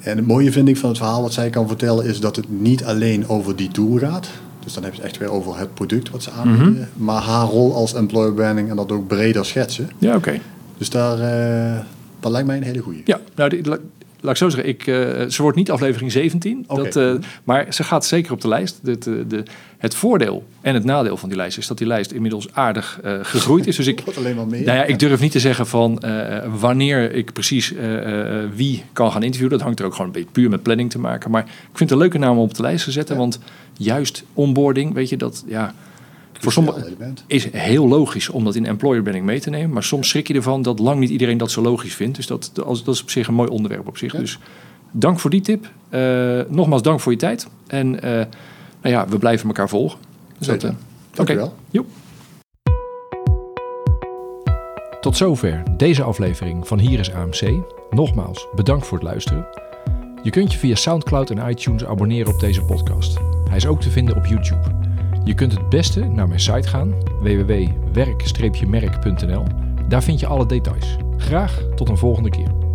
En het mooie vind ik van het verhaal wat zij kan vertellen is dat het niet alleen over die tool gaat. Dus dan heb je het echt weer over het product wat ze aanbieden. Mhm. Mm -hmm. Maar haar rol als employer branding en dat ook breder schetsen. Ja, oké. Okay. Dus daar, uh, dat lijkt mij een hele goede. Ja, nou, laat ik zo zeggen, ik, uh, ze wordt niet aflevering 17, Oké. dat, uh, maar ze gaat zeker op de lijst. De, de, de, het voordeel en het nadeel van die lijst is dat die lijst inmiddels aardig uh, gegroeid is. Dus ik, alleen maar meer. nou ja, ik durf niet te zeggen van wanneer ik precies wie kan gaan interviewen. Dat hangt er ook gewoon een beetje puur met planning te maken. Maar ik vind het een leuke naam om op de lijst te zetten, Ja. want juist onboarding, weet je, dat ja. Voor sommigen is heel logisch om dat in employer branding mee te nemen. Maar soms schrik je ervan dat lang niet iedereen dat zo logisch vindt. Dus dat, dat is op zich een mooi onderwerp op zich. Ja. Dus dank voor die tip. Uh, nogmaals dank voor je tijd. En uh, nou ja, we blijven elkaar volgen. Dus Zeker. dat, uh, Dank oké. je wel. Joep. Tot zover deze aflevering van Hier is AMC. Nogmaals, bedankt voor het luisteren. Je kunt je via Soundcloud en iTunes abonneren op deze podcast. Hij is ook te vinden op YouTube. Je kunt het beste naar mijn site gaan, www.werk-merk.nl. Daar vind je alle details. Graag tot een volgende keer.